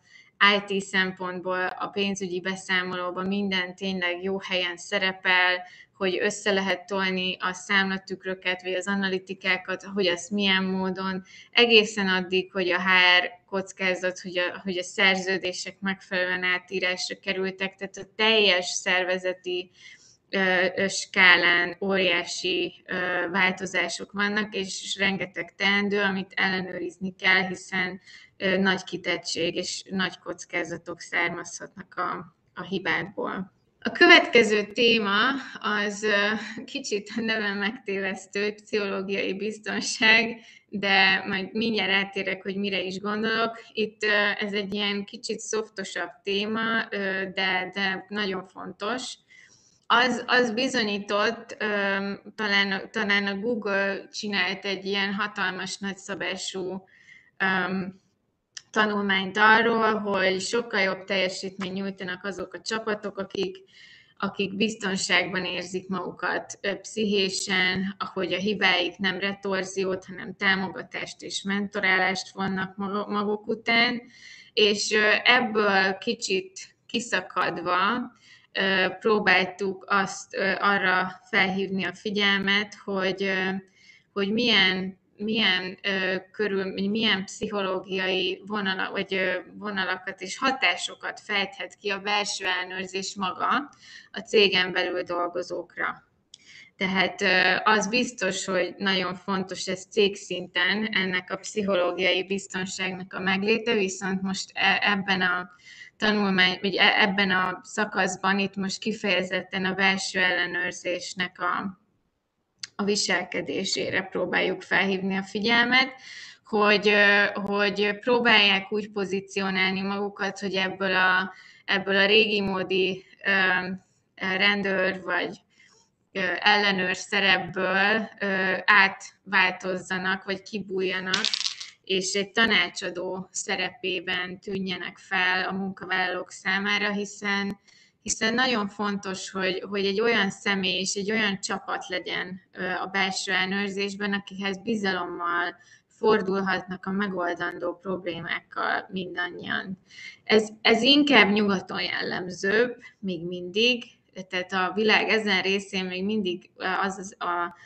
IT szempontból a pénzügyi beszámolóban minden tényleg jó helyen szerepel, hogy össze lehet tolni a számlatükröket, vagy az analitikákat, hogy azt milyen módon, egészen addig, hogy a HR kockázat, hogy a, hogy a szerződések megfelelően átírásra kerültek, tehát a teljes szervezeti skálán óriási változások vannak, és rengeteg teendő, amit ellenőrizni kell, hiszen nagy kitettség és nagy kockázatok származhatnak a, a hibákból. A következő téma az kicsit neve megtévesztő, pszichológiai biztonság, de majd mindjárt átérek, hogy mire is gondolok. Itt ez egy ilyen kicsit szoftosabb téma, de, de nagyon fontos az, az bizonyított, talán, talán a Google csinált egy ilyen hatalmas nagyszabású tanulmányt arról, hogy sokkal jobb teljesítmény nyújtanak azok a csapatok, akik, akik biztonságban érzik magukat pszichésen, ahogy a hibáik nem retorziót, hanem támogatást és mentorálást vannak maguk után, és ebből kicsit kiszakadva próbáltuk azt arra felhívni a figyelmet, hogy, hogy milyen milyen körül, milyen pszichológiai vonala, vagy vonalakat és hatásokat fejthet ki a belső ellenőrzés maga a cégen belül dolgozókra. Tehát az biztos, hogy nagyon fontos ez cégszinten, ennek a pszichológiai biztonságnak a megléte, viszont most e, ebben a tanulmány, vagy e, ebben a szakaszban itt most kifejezetten a belső ellenőrzésnek a, a viselkedésére próbáljuk felhívni a figyelmet, hogy, hogy próbálják úgy pozícionálni magukat, hogy ebből a, ebből a régi módi rendőr vagy ellenőr szerepből átváltozzanak, vagy kibújjanak, és egy tanácsadó szerepében tűnjenek fel a munkavállalók számára, hiszen hiszen nagyon fontos, hogy, hogy egy olyan személy és egy olyan csapat legyen a belső ellenőrzésben, akihez bizalommal fordulhatnak a megoldandó problémákkal mindannyian. Ez, ez inkább nyugaton jellemzőbb, még mindig, tehát a világ ezen részén még mindig az, az a,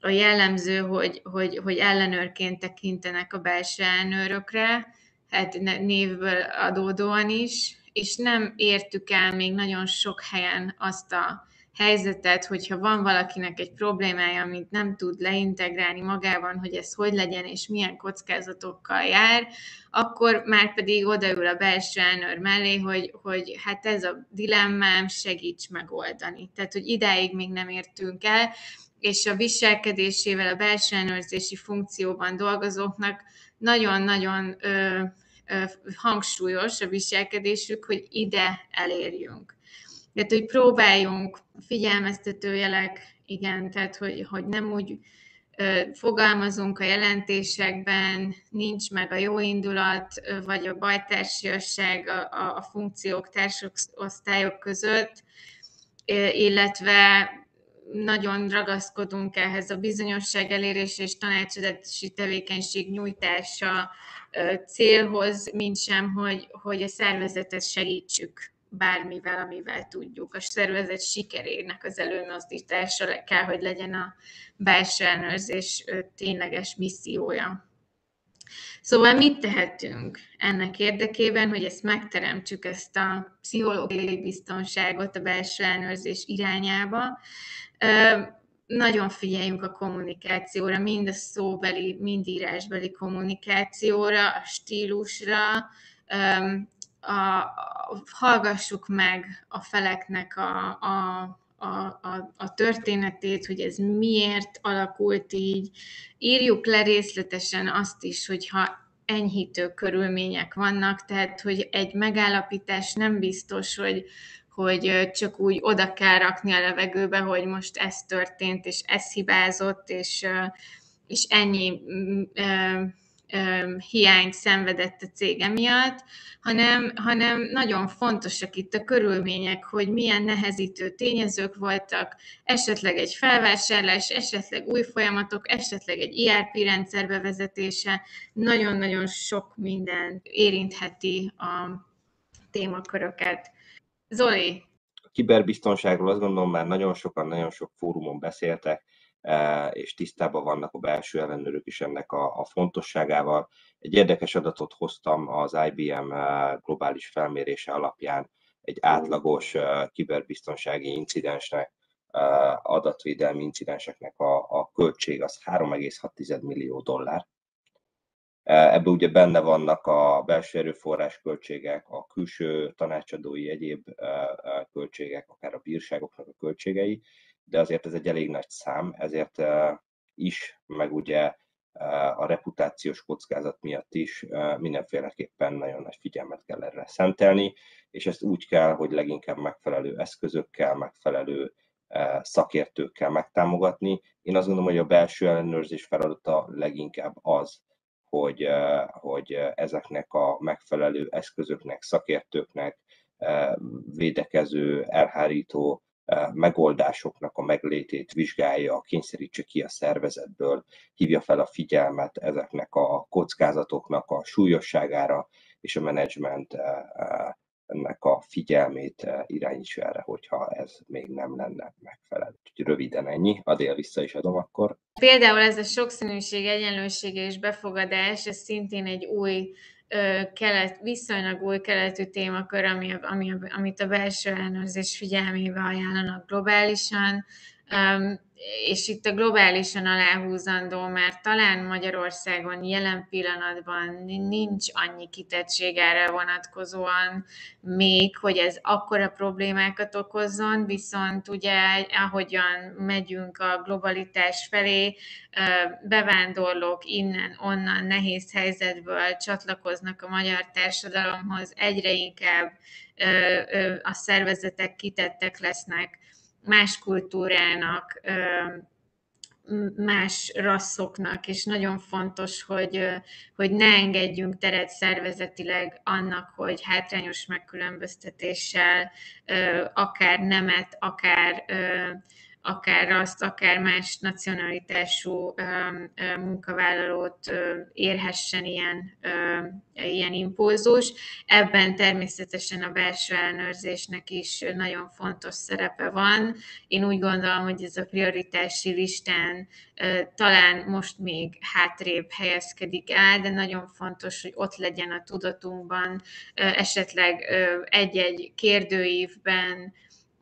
a jellemző, hogy, hogy, hogy ellenőrként tekintenek a belső ellenőrökre, hát névből adódóan is, és nem értük el még nagyon sok helyen azt a helyzetet, hogyha van valakinek egy problémája, amit nem tud leintegrálni magában, hogy ez hogy legyen és milyen kockázatokkal jár, akkor már pedig odaül a belső elnőr mellé, hogy, hogy hát ez a dilemmám, segíts megoldani. Tehát, hogy idáig még nem értünk el, és a viselkedésével a belső ellenőrzési funkcióban dolgozóknak nagyon-nagyon hangsúlyos a viselkedésük, hogy ide elérjünk. Tehát, hogy próbáljunk figyelmeztetőjelek, igen, tehát, hogy, hogy nem úgy fogalmazunk a jelentésekben, nincs meg a jó indulat, vagy a bajtársiasság a, a, a funkciók, társosztályok között, illetve nagyon ragaszkodunk ehhez a bizonyosság elérés és tanácsadási tevékenység nyújtása célhoz, mint sem, hogy, hogy a szervezetet segítsük bármivel, amivel tudjuk. A szervezet sikerének az előmozdítása kell, hogy legyen a belső ellenőrzés tényleges missziója. Szóval mit tehetünk ennek érdekében, hogy ezt megteremtsük, ezt a pszichológiai biztonságot a belső ellenőrzés irányába? Nagyon figyeljünk a kommunikációra, mind a szóbeli, mind írásbeli kommunikációra, a stílusra, a, a, hallgassuk meg a feleknek a, a, a, a, a történetét, hogy ez miért alakult így. Írjuk le részletesen azt is, hogyha enyhítő körülmények vannak, tehát hogy egy megállapítás nem biztos, hogy, hogy csak úgy oda kell rakni a levegőbe, hogy most ez történt, és ez hibázott, és, és ennyi mm, hiányt szenvedett a cége miatt, hanem, hanem nagyon fontosak itt a körülmények, hogy milyen nehezítő tényezők voltak, esetleg egy felvásárlás, esetleg új folyamatok, esetleg egy ERP rendszer bevezetése, nagyon-nagyon sok minden érintheti a témaköröket. Zoli. A kiberbiztonságról azt gondolom már nagyon sokan, nagyon sok fórumon beszéltek, e, és tisztában vannak a belső ellenőrök is ennek a, a fontosságával. Egy érdekes adatot hoztam az IBM e, globális felmérése alapján egy átlagos e, kiberbiztonsági incidensnek, adatvédelmi incidenseknek a, a költség az 3,6 millió dollár. Ebben ugye benne vannak a belső erőforrás költségek, a külső tanácsadói egyéb költségek, akár a bírságoknak a költségei, de azért ez egy elég nagy szám, ezért is, meg ugye a reputációs kockázat miatt is mindenféleképpen nagyon nagy figyelmet kell erre szentelni, és ezt úgy kell, hogy leginkább megfelelő eszközökkel, megfelelő szakértőkkel megtámogatni. Én azt gondolom, hogy a belső ellenőrzés feladata leginkább az, hogy, hogy ezeknek a megfelelő eszközöknek, szakértőknek, védekező, elhárító megoldásoknak a meglétét vizsgálja, kényszerítse ki a szervezetből, hívja fel a figyelmet ezeknek a kockázatoknak a súlyosságára, és a menedzsment ennek a figyelmét irányítsa erre, hogyha ez még nem lenne megfelelő. Úgyhogy röviden ennyi, Adél vissza is adom akkor. Például ez a sokszínűség, egyenlősége és befogadás, ez szintén egy új kelet, viszonylag új keletű témakör, ami, ami, amit a belső ellenőrzés figyelmébe ajánlanak globálisan és itt a globálisan aláhúzandó, mert talán Magyarországon jelen pillanatban nincs annyi kitettség erre vonatkozóan még, hogy ez akkora problémákat okozzon, viszont ugye ahogyan megyünk a globalitás felé, bevándorlók innen, onnan nehéz helyzetből csatlakoznak a magyar társadalomhoz, egyre inkább a szervezetek kitettek lesznek más kultúrának, más rasszoknak, és nagyon fontos, hogy, hogy ne engedjünk teret szervezetileg annak, hogy hátrányos megkülönböztetéssel akár nemet, akár akár azt, akár más nacionalitású munkavállalót érhessen ilyen, ilyen impulzus. Ebben természetesen a belső ellenőrzésnek is nagyon fontos szerepe van. Én úgy gondolom, hogy ez a prioritási listán talán most még hátrébb helyezkedik el, de nagyon fontos, hogy ott legyen a tudatunkban, esetleg egy-egy kérdőívben,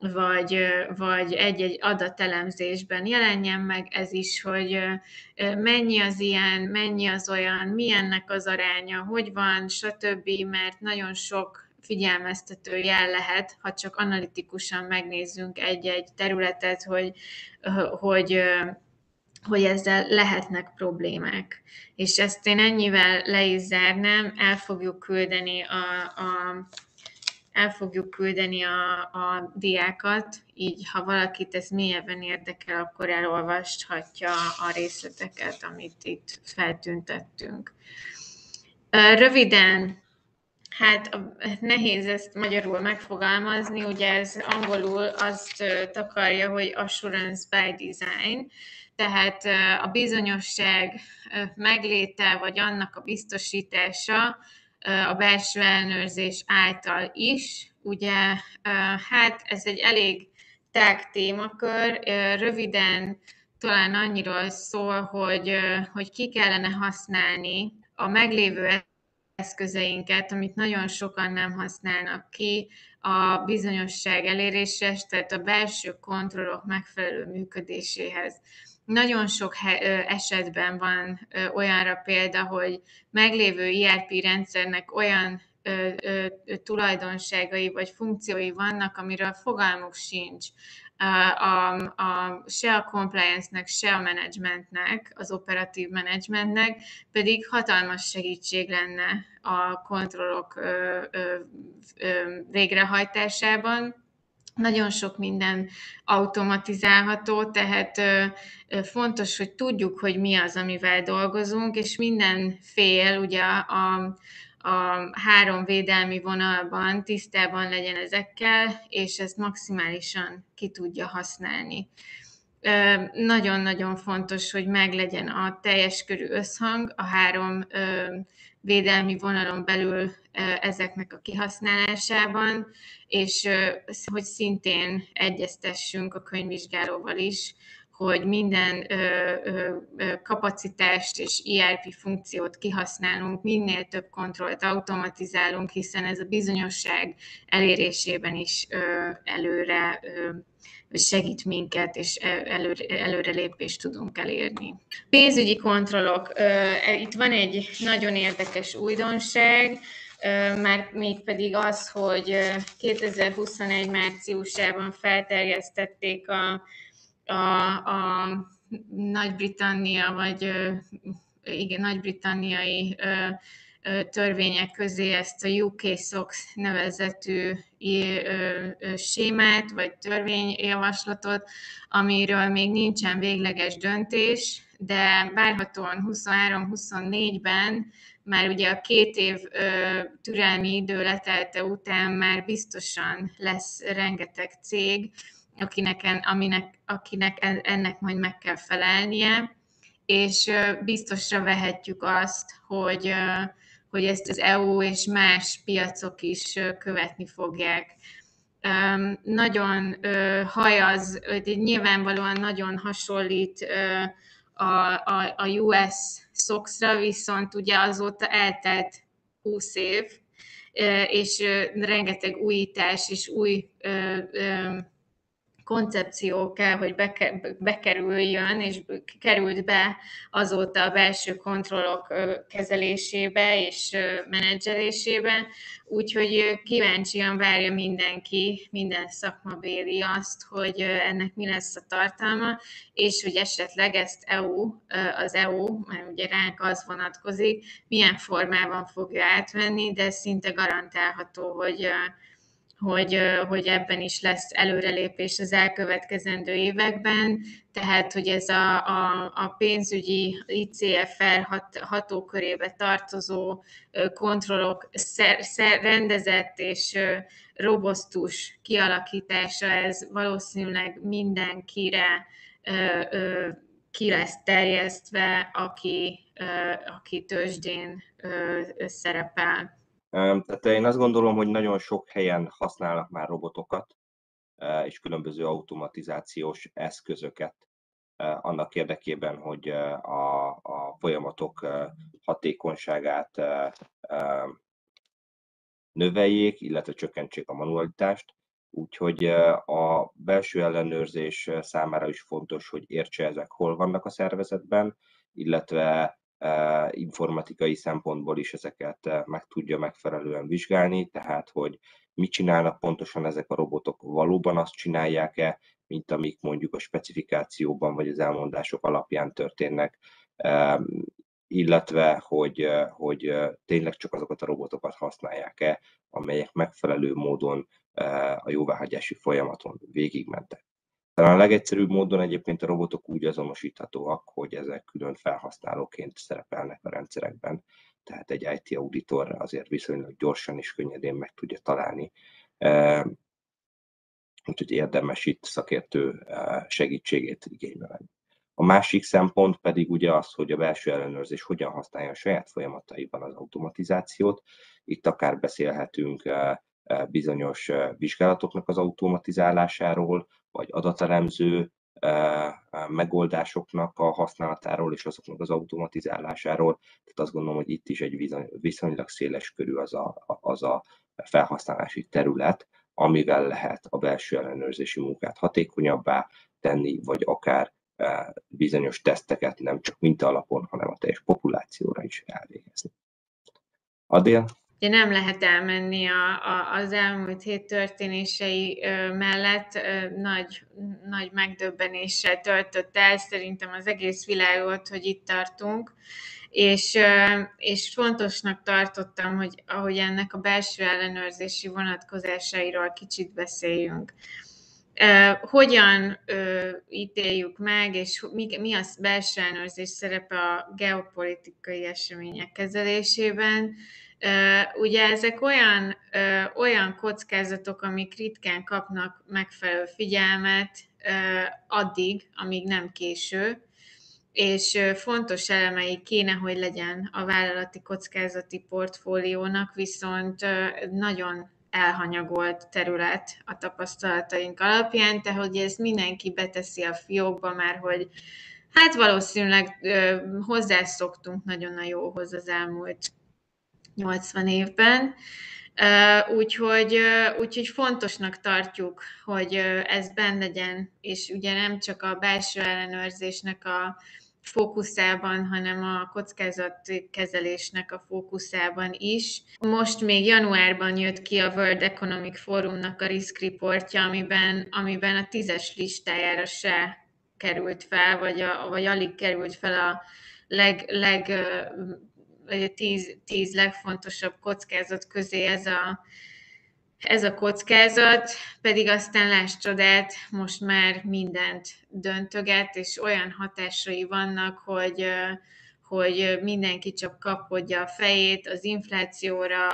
vagy, vagy egy-egy adatelemzésben jelenjen meg ez is, hogy mennyi az ilyen, mennyi az olyan, milyennek az aránya, hogy van, stb., mert nagyon sok figyelmeztető jel lehet, ha csak analitikusan megnézzünk egy-egy területet, hogy, hogy, hogy ezzel lehetnek problémák. És ezt én ennyivel le is zárnám, el fogjuk küldeni a, a el fogjuk küldeni a, a diákat, így ha valakit ez mélyebben érdekel, akkor elolvashatja a részleteket, amit itt feltüntettünk. Röviden, hát nehéz ezt magyarul megfogalmazni, ugye ez angolul azt takarja, hogy assurance by design, tehát a bizonyosság megléte, vagy annak a biztosítása, a belső ellenőrzés által is. Ugye, hát ez egy elég tág témakör, röviden talán annyiról szól, hogy, hogy ki kellene használni a meglévő eszközeinket, amit nagyon sokan nem használnak ki, a bizonyosság eléréséhez, tehát a belső kontrollok megfelelő működéséhez. Nagyon sok esetben van olyanra példa, hogy meglévő ERP rendszernek olyan tulajdonságai vagy funkciói vannak, amiről fogalmuk sincs. A, a, se a compliance-nek, se a managementnek, az operatív managementnek, pedig hatalmas segítség lenne a kontrollok végrehajtásában nagyon sok minden automatizálható, tehát fontos, hogy tudjuk, hogy mi az, amivel dolgozunk, és minden fél ugye a, a három védelmi vonalban tisztában legyen ezekkel, és ezt maximálisan ki tudja használni. Nagyon-nagyon fontos, hogy meglegyen a teljes körű összhang a három védelmi vonalon belül ezeknek a kihasználásában, és hogy szintén egyeztessünk a könyvvizsgálóval is, hogy minden kapacitást és ERP funkciót kihasználunk, minél több kontrollt automatizálunk, hiszen ez a bizonyosság elérésében is előre segít minket, és előre, előrelépést tudunk elérni. Pénzügyi kontrollok. Itt van egy nagyon érdekes újdonság, már mégpedig az, hogy 2021 márciusában felterjesztették a, a, a Nagy-Britannia vagy igen, nagy-britanniai törvények közé ezt a UK SOX nevezetű sémát, vagy törvényjavaslatot, amiről még nincsen végleges döntés, de várhatóan 23-24-ben már ugye a két év türelmi idő letelte után már biztosan lesz rengeteg cég, akinek, aminek, akinek ennek majd meg kell felelnie, és biztosra vehetjük azt, hogy, hogy ezt az EU és más piacok is követni fogják. Nagyon hajaz, nyilvánvalóan nagyon hasonlít a, a, a US SOX-ra, viszont ugye azóta eltelt 20 év, és rengeteg újítás és új koncepció kell, hogy bekerüljön, és került be azóta a belső kontrollok kezelésébe és menedzselésébe, úgyhogy kíváncsian várja mindenki, minden szakmabéli azt, hogy ennek mi lesz a tartalma, és hogy esetleg ezt EU, az EU, mert ugye ránk az vonatkozik, milyen formában fogja átvenni, de szinte garantálható, hogy hogy, hogy ebben is lesz előrelépés az elkövetkezendő években, tehát hogy ez a, a, a pénzügyi ICFR hat, hatókörébe tartozó kontrollok szer, szer, rendezett és robosztus kialakítása, ez valószínűleg mindenkire ki lesz terjesztve, aki, aki tőzsdén szerepel. Tehát én azt gondolom, hogy nagyon sok helyen használnak már robotokat és különböző automatizációs eszközöket annak érdekében, hogy a, a folyamatok hatékonyságát növeljék, illetve csökkentsék a manualitást. Úgyhogy a belső ellenőrzés számára is fontos, hogy értse ezek hol vannak a szervezetben, illetve informatikai szempontból is ezeket meg tudja megfelelően vizsgálni, tehát hogy mit csinálnak pontosan ezek a robotok, valóban azt csinálják-e, mint amik mondjuk a specifikációban vagy az elmondások alapján történnek, illetve hogy, hogy tényleg csak azokat a robotokat használják-e, amelyek megfelelő módon a jóváhagyási folyamaton végigmentek. Talán a legegyszerűbb módon egyébként a robotok úgy azonosíthatóak, hogy ezek külön felhasználóként szerepelnek a rendszerekben, tehát egy IT auditor azért viszonylag gyorsan és könnyedén meg tudja találni. Úgyhogy érdemes itt szakértő segítségét igénybe venni. A másik szempont pedig ugye az, hogy a belső ellenőrzés hogyan használja a saját folyamataiban az automatizációt. Itt akár beszélhetünk bizonyos vizsgálatoknak az automatizálásáról, vagy adatelemző megoldásoknak a használatáról és azoknak az automatizálásáról. Tehát azt gondolom, hogy itt is egy viszonylag széles körű az a, az a felhasználási terület, amivel lehet a belső ellenőrzési munkát hatékonyabbá tenni, vagy akár bizonyos teszteket nem csak minta alapon, hanem a teljes populációra is elvégezni. Adél? Ugye nem lehet elmenni a, a, az elmúlt hét történései mellett, nagy, nagy megdöbbenéssel töltött el szerintem az egész világot, hogy itt tartunk, és, és fontosnak tartottam, hogy ahogy ennek a belső ellenőrzési vonatkozásairól kicsit beszéljünk. Hogyan ítéljük meg, és mi, mi a belső ellenőrzés szerepe a geopolitikai események kezelésében, Ugye ezek olyan, olyan kockázatok, amik ritkán kapnak megfelelő figyelmet addig, amíg nem késő, és fontos elemei kéne, hogy legyen a vállalati kockázati portfóliónak, viszont nagyon elhanyagolt terület a tapasztalataink alapján, tehát hogy ez mindenki beteszi a fiókba, már hogy hát valószínűleg hozzászoktunk nagyon a jóhoz az elmúlt 80 évben. Úgyhogy, úgyhogy fontosnak tartjuk, hogy ez benne legyen, és ugye nem csak a belső ellenőrzésnek a fókuszában, hanem a kockázatkezelésnek a fókuszában is. Most még januárban jött ki a World Economic Forumnak a risk reportja, amiben, amiben a tízes listájára se került fel, vagy, a, vagy alig került fel a leg, leg vagy a tíz, tíz legfontosabb kockázat közé ez a, ez a kockázat, pedig aztán láss csodát, most már mindent döntöget, és olyan hatásai vannak, hogy, hogy mindenki csak kapkodja a fejét az inflációra,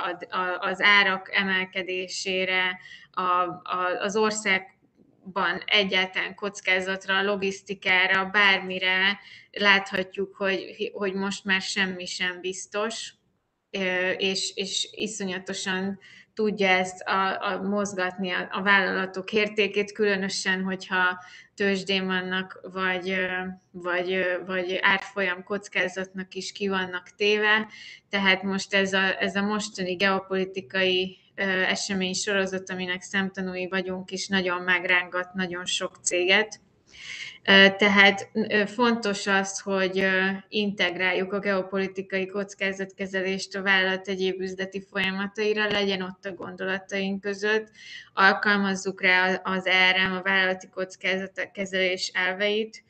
az árak emelkedésére, az országban egyáltalán kockázatra, logisztikára, bármire láthatjuk, hogy, hogy most már semmi sem biztos, és, és iszonyatosan tudja ezt a, a mozgatni a, a vállalatok értékét, különösen, hogyha tőzsdén vannak, vagy, vagy, vagy árfolyam kockázatnak is ki vannak téve. Tehát most ez a, ez a mostani geopolitikai esemény sorozat, aminek szemtanúi vagyunk, is nagyon megrángat nagyon sok céget. Tehát fontos az, hogy integráljuk a geopolitikai kockázatkezelést a vállalat egyéb üzleti folyamataira, legyen ott a gondolataink között, alkalmazzuk rá az ERM, a vállalati kockázatkezelés elveit,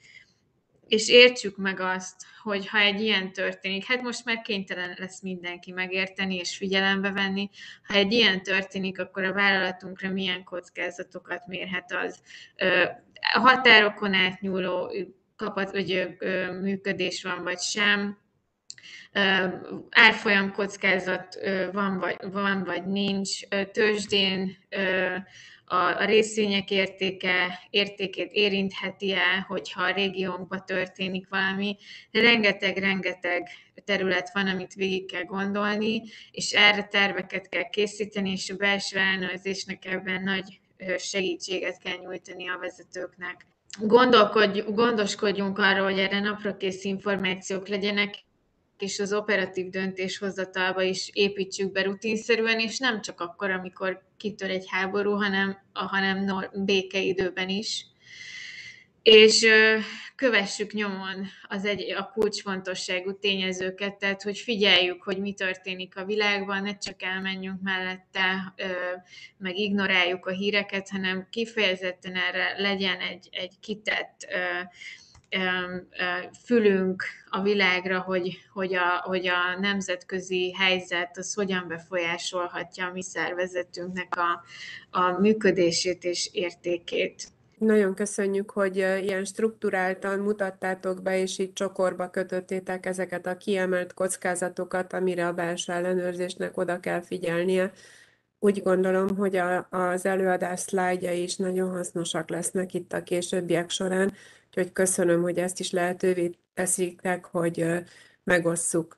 és értsük meg azt, hogy ha egy ilyen történik, hát most már kénytelen lesz mindenki megérteni és figyelembe venni, ha egy ilyen történik, akkor a vállalatunkra milyen kockázatokat mérhet az. A határokon átnyúló kapat, vagy működés van, vagy sem, árfolyam kockázat van vagy, van, vagy nincs, tőzsdén a, a részvények értéke, értékét érintheti-e, hogyha a régiónkban történik valami. Rengeteg-rengeteg terület van, amit végig kell gondolni, és erre terveket kell készíteni, és a belső ellenőrzésnek ebben nagy segítséget kell nyújtani a vezetőknek. Gondolkodj, gondoskodjunk arról, hogy erre naprakész információk legyenek, és az operatív döntéshozatalba is építsük be rutinszerűen, és nem csak akkor, amikor kitör egy háború, hanem, hanem békeidőben is. És kövessük nyomon az egy, a kulcsfontosságú tényezőket, tehát hogy figyeljük, hogy mi történik a világban, ne csak elmenjünk mellette, meg ignoráljuk a híreket, hanem kifejezetten erre legyen egy, egy kitett fülünk a világra, hogy, hogy, a, hogy a nemzetközi helyzet az hogyan befolyásolhatja a mi szervezetünknek a, a működését és értékét. Nagyon köszönjük, hogy ilyen strukturáltan mutattátok be, és így csokorba kötöttétek ezeket a kiemelt kockázatokat, amire a belső ellenőrzésnek oda kell figyelnie. Úgy gondolom, hogy a, az előadás szlájdjai is nagyon hasznosak lesznek itt a későbbiek során, Úgyhogy köszönöm, hogy ezt is lehetővé teszitek, hogy megosszuk.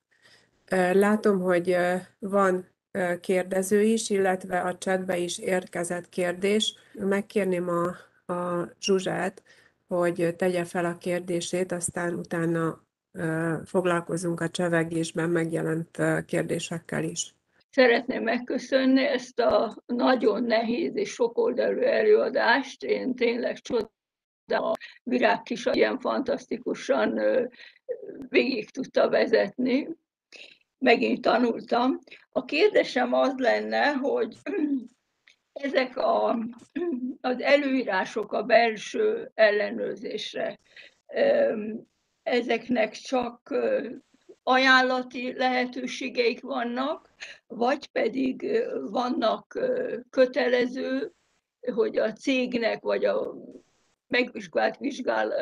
Látom, hogy van kérdező is, illetve a chatbe is érkezett kérdés. Megkérném a, a Zsuzsát, hogy tegye fel a kérdését, aztán utána foglalkozunk a csevegésben megjelent kérdésekkel is. Szeretném megköszönni ezt a nagyon nehéz és sokoldalú előadást. Én tényleg csodálom de a virág is ilyen fantasztikusan végig tudta vezetni. Megint tanultam. A kérdésem az lenne, hogy ezek a, az előírások a belső ellenőrzésre, ezeknek csak ajánlati lehetőségeik vannak, vagy pedig vannak kötelező, hogy a cégnek vagy a megvizsgált vizsgál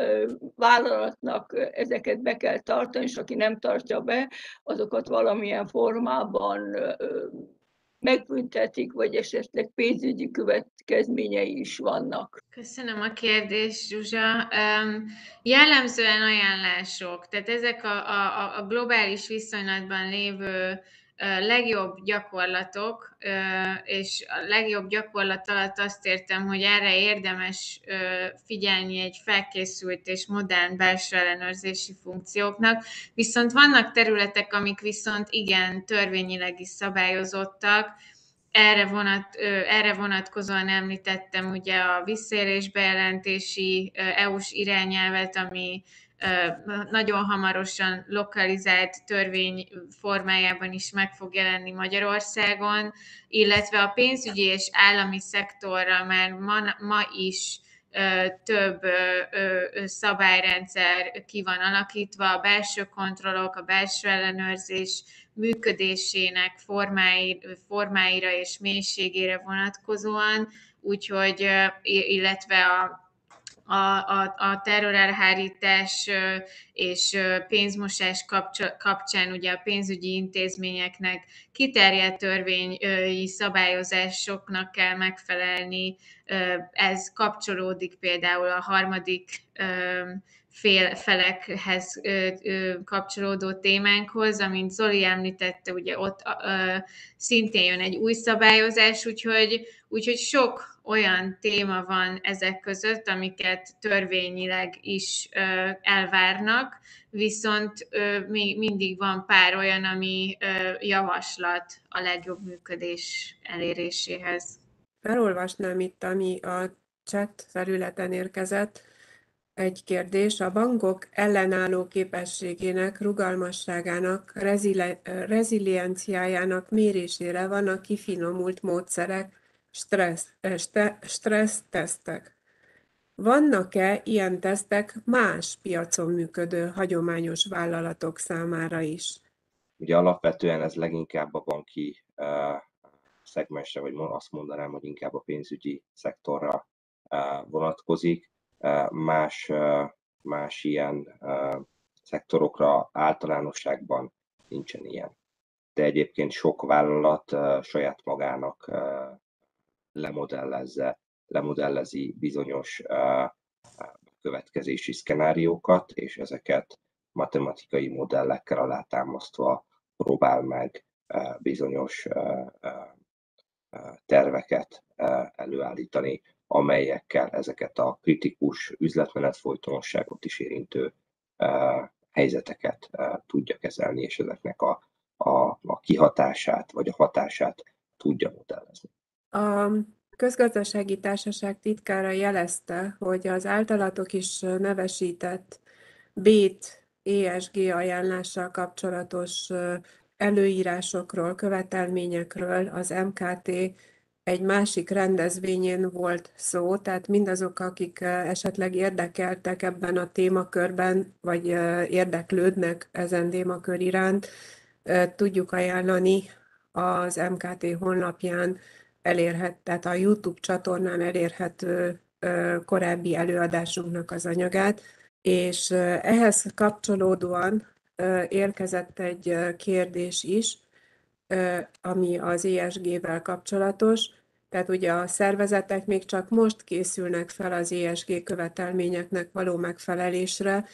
vállalatnak ezeket be kell tartani, és aki nem tartja be, azokat valamilyen formában megbüntetik, vagy esetleg pénzügyi következményei is vannak. Köszönöm a kérdést, Zsuzsa. Jellemzően ajánlások, tehát ezek a, a, a globális viszonylatban lévő legjobb gyakorlatok, és a legjobb gyakorlat alatt azt értem, hogy erre érdemes figyelni egy felkészült és modern belső ellenőrzési funkcióknak, viszont vannak területek, amik viszont igen törvényileg is szabályozottak, erre, vonat, erre vonatkozóan említettem ugye a visszaérés bejelentési EU-s irányelvet, ami nagyon hamarosan lokalizált törvény formájában is meg fog jelenni Magyarországon, illetve a pénzügyi és állami szektorra már ma, ma is több szabályrendszer ki van alakítva, a belső kontrollok, a belső ellenőrzés működésének formái, formáira és mélységére vonatkozóan, úgyhogy, illetve a a, a, a terrorelhárítás és pénzmosás kapcsán ugye a pénzügyi intézményeknek kiterjedt törvényi szabályozásoknak kell megfelelni. Ez kapcsolódik például a harmadik fél, felekhez kapcsolódó témánkhoz, amint Zoli említette, ugye ott szintén jön egy új szabályozás, úgyhogy, úgyhogy sok olyan téma van ezek között, amiket törvényileg is elvárnak, viszont még mindig van pár olyan, ami javaslat a legjobb működés eléréséhez. Felolvasnám itt, ami a chat felületen érkezett. Egy kérdés. A bankok ellenálló képességének, rugalmasságának, rezili- rezilienciájának mérésére vannak kifinomult módszerek, stressz, stressz tesztek. Vannak-e ilyen tesztek más piacon működő hagyományos vállalatok számára is? Ugye alapvetően ez leginkább a banki uh, szegmensre, vagy azt mondanám, hogy inkább a pénzügyi szektorra uh, vonatkozik. Más, más ilyen szektorokra általánosságban nincsen ilyen. De egyébként sok vállalat saját magának lemodellezze, lemodellezi bizonyos következési szkenáriókat, és ezeket matematikai modellekkel alátámasztva próbál meg bizonyos terveket előállítani, amelyekkel ezeket a kritikus üzletmenet folytonosságot is érintő helyzeteket tudja kezelni, és ezeknek a, a, a kihatását vagy a hatását tudja modellezni. A közgazdasági társaság titkára jelezte, hogy az általatok is nevesített BÉT ESG ajánlással kapcsolatos előírásokról, követelményekről az MKT egy másik rendezvényén volt szó, tehát mindazok, akik esetleg érdekeltek ebben a témakörben, vagy érdeklődnek ezen témakör iránt, tudjuk ajánlani az MKT honlapján elérhet, tehát a YouTube csatornán elérhető korábbi előadásunknak az anyagát, és ehhez kapcsolódóan érkezett egy kérdés is, ami az ESG-vel kapcsolatos. Tehát ugye a szervezetek még csak most készülnek fel az ESG követelményeknek való megfelelésre.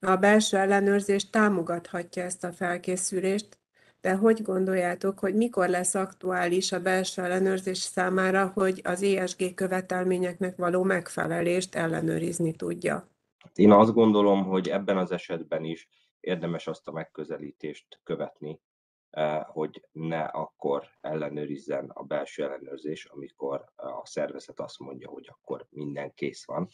A belső ellenőrzés támogathatja ezt a felkészülést, de hogy gondoljátok, hogy mikor lesz aktuális a belső ellenőrzés számára, hogy az ESG követelményeknek való megfelelést ellenőrizni tudja? Én azt gondolom, hogy ebben az esetben is érdemes azt a megközelítést követni, hogy ne akkor ellenőrizzen a belső ellenőrzés, amikor a szervezet azt mondja, hogy akkor minden kész van,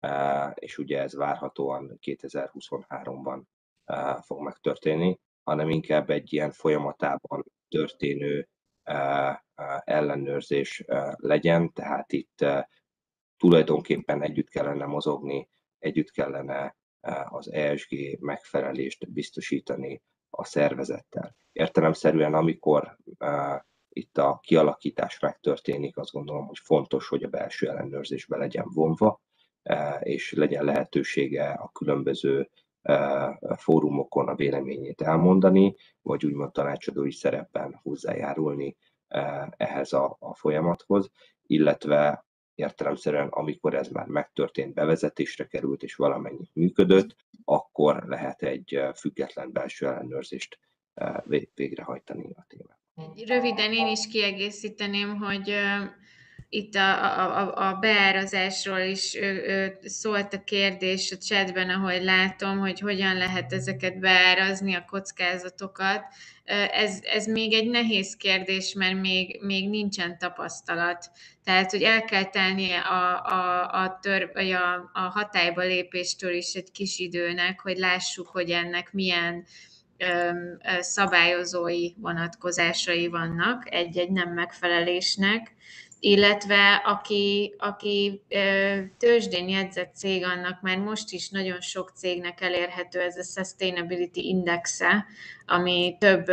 eh, és ugye ez várhatóan 2023-ban eh, fog megtörténni, hanem inkább egy ilyen folyamatában történő ellenőrzés legyen, tehát itt tulajdonképpen együtt kellene mozogni, együtt kellene az ESG megfelelést biztosítani a szervezettel. Értelemszerűen, amikor itt a kialakítás megtörténik, azt gondolom, hogy fontos, hogy a belső ellenőrzésbe legyen vonva, és legyen lehetősége a különböző fórumokon a véleményét elmondani, vagy úgymond tanácsadói szerepben hozzájárulni ehhez a, a folyamathoz, illetve értelemszerűen, amikor ez már megtörtént, bevezetésre került és valamennyit működött, akkor lehet egy független belső ellenőrzést végrehajtani a témát. Röviden én is kiegészíteném, hogy itt a, a, a beárazásról is szólt a kérdés a chatben, ahogy látom, hogy hogyan lehet ezeket beárazni, a kockázatokat. Ez, ez még egy nehéz kérdés, mert még, még nincsen tapasztalat. Tehát, hogy el kell tenni a, a, a, tör, vagy a, a hatályba lépéstől is egy kis időnek, hogy lássuk, hogy ennek milyen szabályozói vonatkozásai vannak egy-egy nem megfelelésnek illetve aki, aki tőzsdén jegyzett cég, annak már most is nagyon sok cégnek elérhető ez a Sustainability Indexe, ami több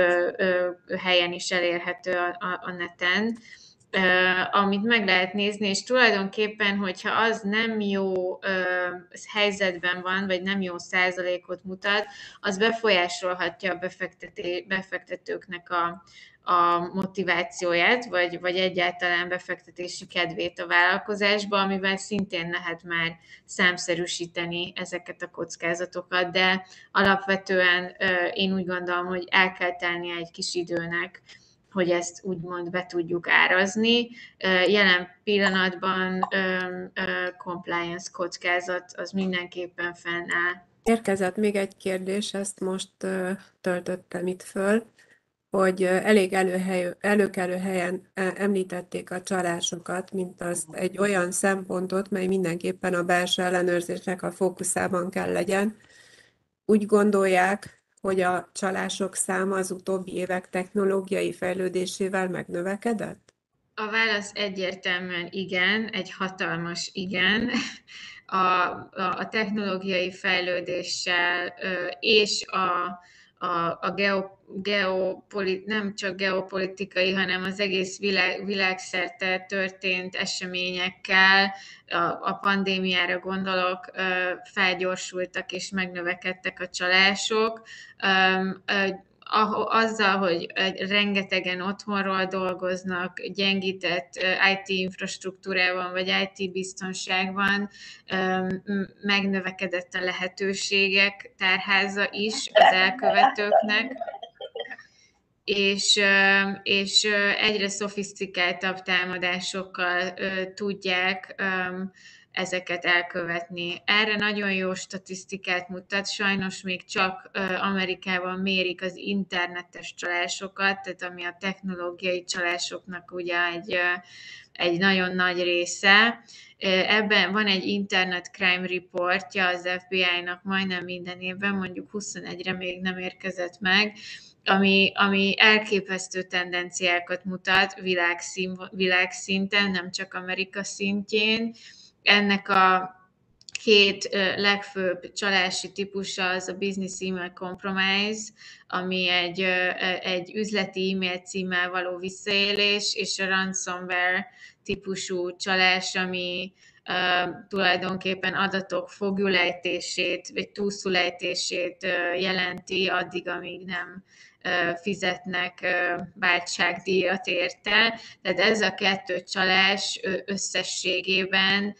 helyen is elérhető a, a, a neten, amit meg lehet nézni, és tulajdonképpen, hogyha az nem jó helyzetben van, vagy nem jó százalékot mutat, az befolyásolhatja a befektetőknek a, a motivációját, vagy, vagy egyáltalán befektetési kedvét a vállalkozásba, amivel szintén lehet már számszerűsíteni ezeket a kockázatokat, de alapvetően én úgy gondolom, hogy el kell tennie egy kis időnek, hogy ezt úgymond be tudjuk árazni. Jelen pillanatban compliance kockázat az mindenképpen fennáll. Érkezett még egy kérdés, ezt most töltöttem itt föl hogy elég előhely, előkelő helyen említették a csalásokat, mint az egy olyan szempontot, mely mindenképpen a belső ellenőrzésnek a fókuszában kell legyen. Úgy gondolják, hogy a csalások száma az utóbbi évek technológiai fejlődésével megnövekedett? A válasz egyértelműen igen, egy hatalmas igen. A, a, a technológiai fejlődéssel és a, a, a geo, geopolit, nem csak geopolitikai, hanem az egész világ, világszerte történt eseményekkel, a, a pandémiára gondolok, felgyorsultak és megnövekedtek a csalások azzal, hogy rengetegen otthonról dolgoznak, gyengített IT infrastruktúrában vagy IT biztonságban, megnövekedett a lehetőségek tárháza is az elkövetőknek, és, és egyre szofisztikáltabb támadásokkal tudják ezeket elkövetni. Erre nagyon jó statisztikát mutat, sajnos még csak Amerikában mérik az internetes csalásokat, tehát ami a technológiai csalásoknak ugye egy, egy nagyon nagy része. Ebben van egy Internet Crime Reportja az FBI-nak majdnem minden évben, mondjuk 21-re még nem érkezett meg, ami, ami elképesztő tendenciákat mutat világszín, világszinten, nem csak Amerika szintjén, ennek a két legfőbb csalási típusa az a Business Email Compromise, ami egy, egy üzleti e-mail címmel való visszaélés, és a ransomware típusú csalás, ami uh, tulajdonképpen adatok fogjulejtését, vagy túlszulejtését uh, jelenti addig, amíg nem fizetnek váltságdíjat érte. Tehát ez a kettő csalás összességében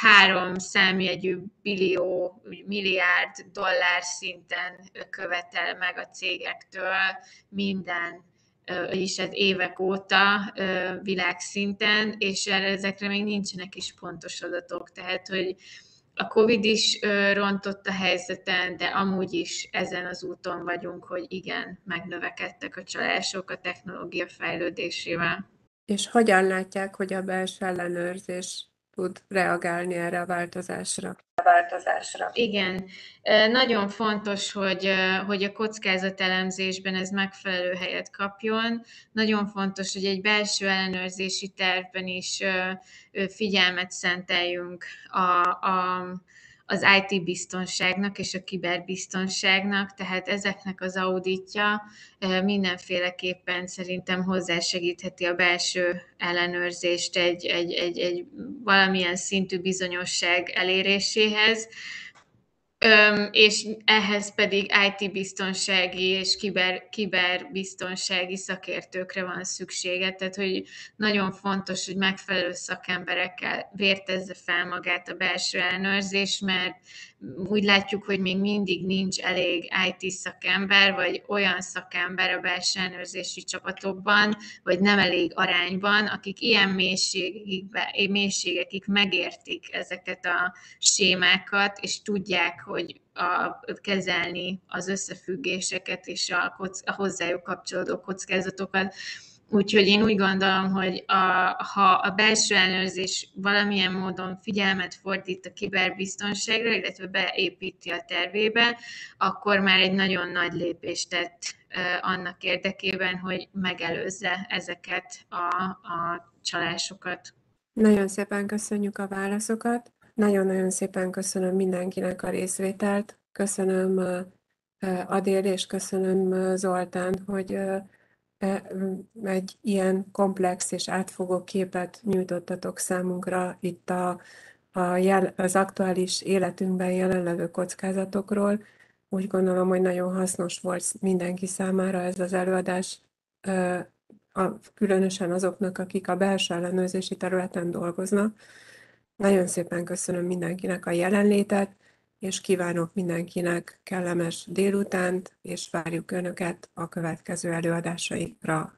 három számjegyű billió, milliárd dollár szinten követel meg a cégektől minden is ez évek óta világszinten, és ezekre még nincsenek is pontos adatok, tehát hogy a COVID is rontott a helyzeten, de amúgy is ezen az úton vagyunk, hogy igen, megnövekedtek a csalások a technológia fejlődésével. És hogyan látják, hogy a belső ellenőrzés tud reagálni erre a változásra? A változásra. Igen, nagyon fontos, hogy, hogy a kockázatelemzésben ez megfelelő helyet kapjon. Nagyon fontos, hogy egy belső ellenőrzési tervben is figyelmet szenteljünk a, a az IT biztonságnak és a kiberbiztonságnak, tehát ezeknek az auditja mindenféleképpen szerintem hozzásegítheti a belső ellenőrzést egy, egy, egy, egy valamilyen szintű bizonyosság eléréséhez és ehhez pedig IT-biztonsági és kiber, kiberbiztonsági szakértőkre van szüksége, tehát hogy nagyon fontos, hogy megfelelő szakemberekkel vértezze fel magát a belső ellenőrzés, mert úgy látjuk, hogy még mindig nincs elég IT szakember, vagy olyan szakember a belső ellenőrzési csapatokban, vagy nem elég arányban, akik ilyen mélységekig, mélységekig megértik ezeket a sémákat, és tudják, hogy a, kezelni az összefüggéseket és a, a hozzájuk kapcsolódó kockázatokat. Úgyhogy én úgy gondolom, hogy a, ha a belső ellenőrzés valamilyen módon figyelmet fordít a kiberbiztonságra, illetve beépíti a tervébe, akkor már egy nagyon nagy lépést tett annak érdekében, hogy megelőzze ezeket a, a csalásokat. Nagyon szépen köszönjük a válaszokat. Nagyon-nagyon szépen köszönöm mindenkinek a részvételt. Köszönöm Adél és köszönöm Zoltán, hogy egy ilyen komplex és átfogó képet nyújtottatok számunkra itt a, a jel, az aktuális életünkben jelenlevő kockázatokról. Úgy gondolom, hogy nagyon hasznos volt mindenki számára ez az előadás, különösen azoknak, akik a belső ellenőrzési területen dolgoznak. Nagyon szépen köszönöm mindenkinek a jelenlétet, és kívánok mindenkinek kellemes délutánt, és várjuk Önöket a következő előadásaikra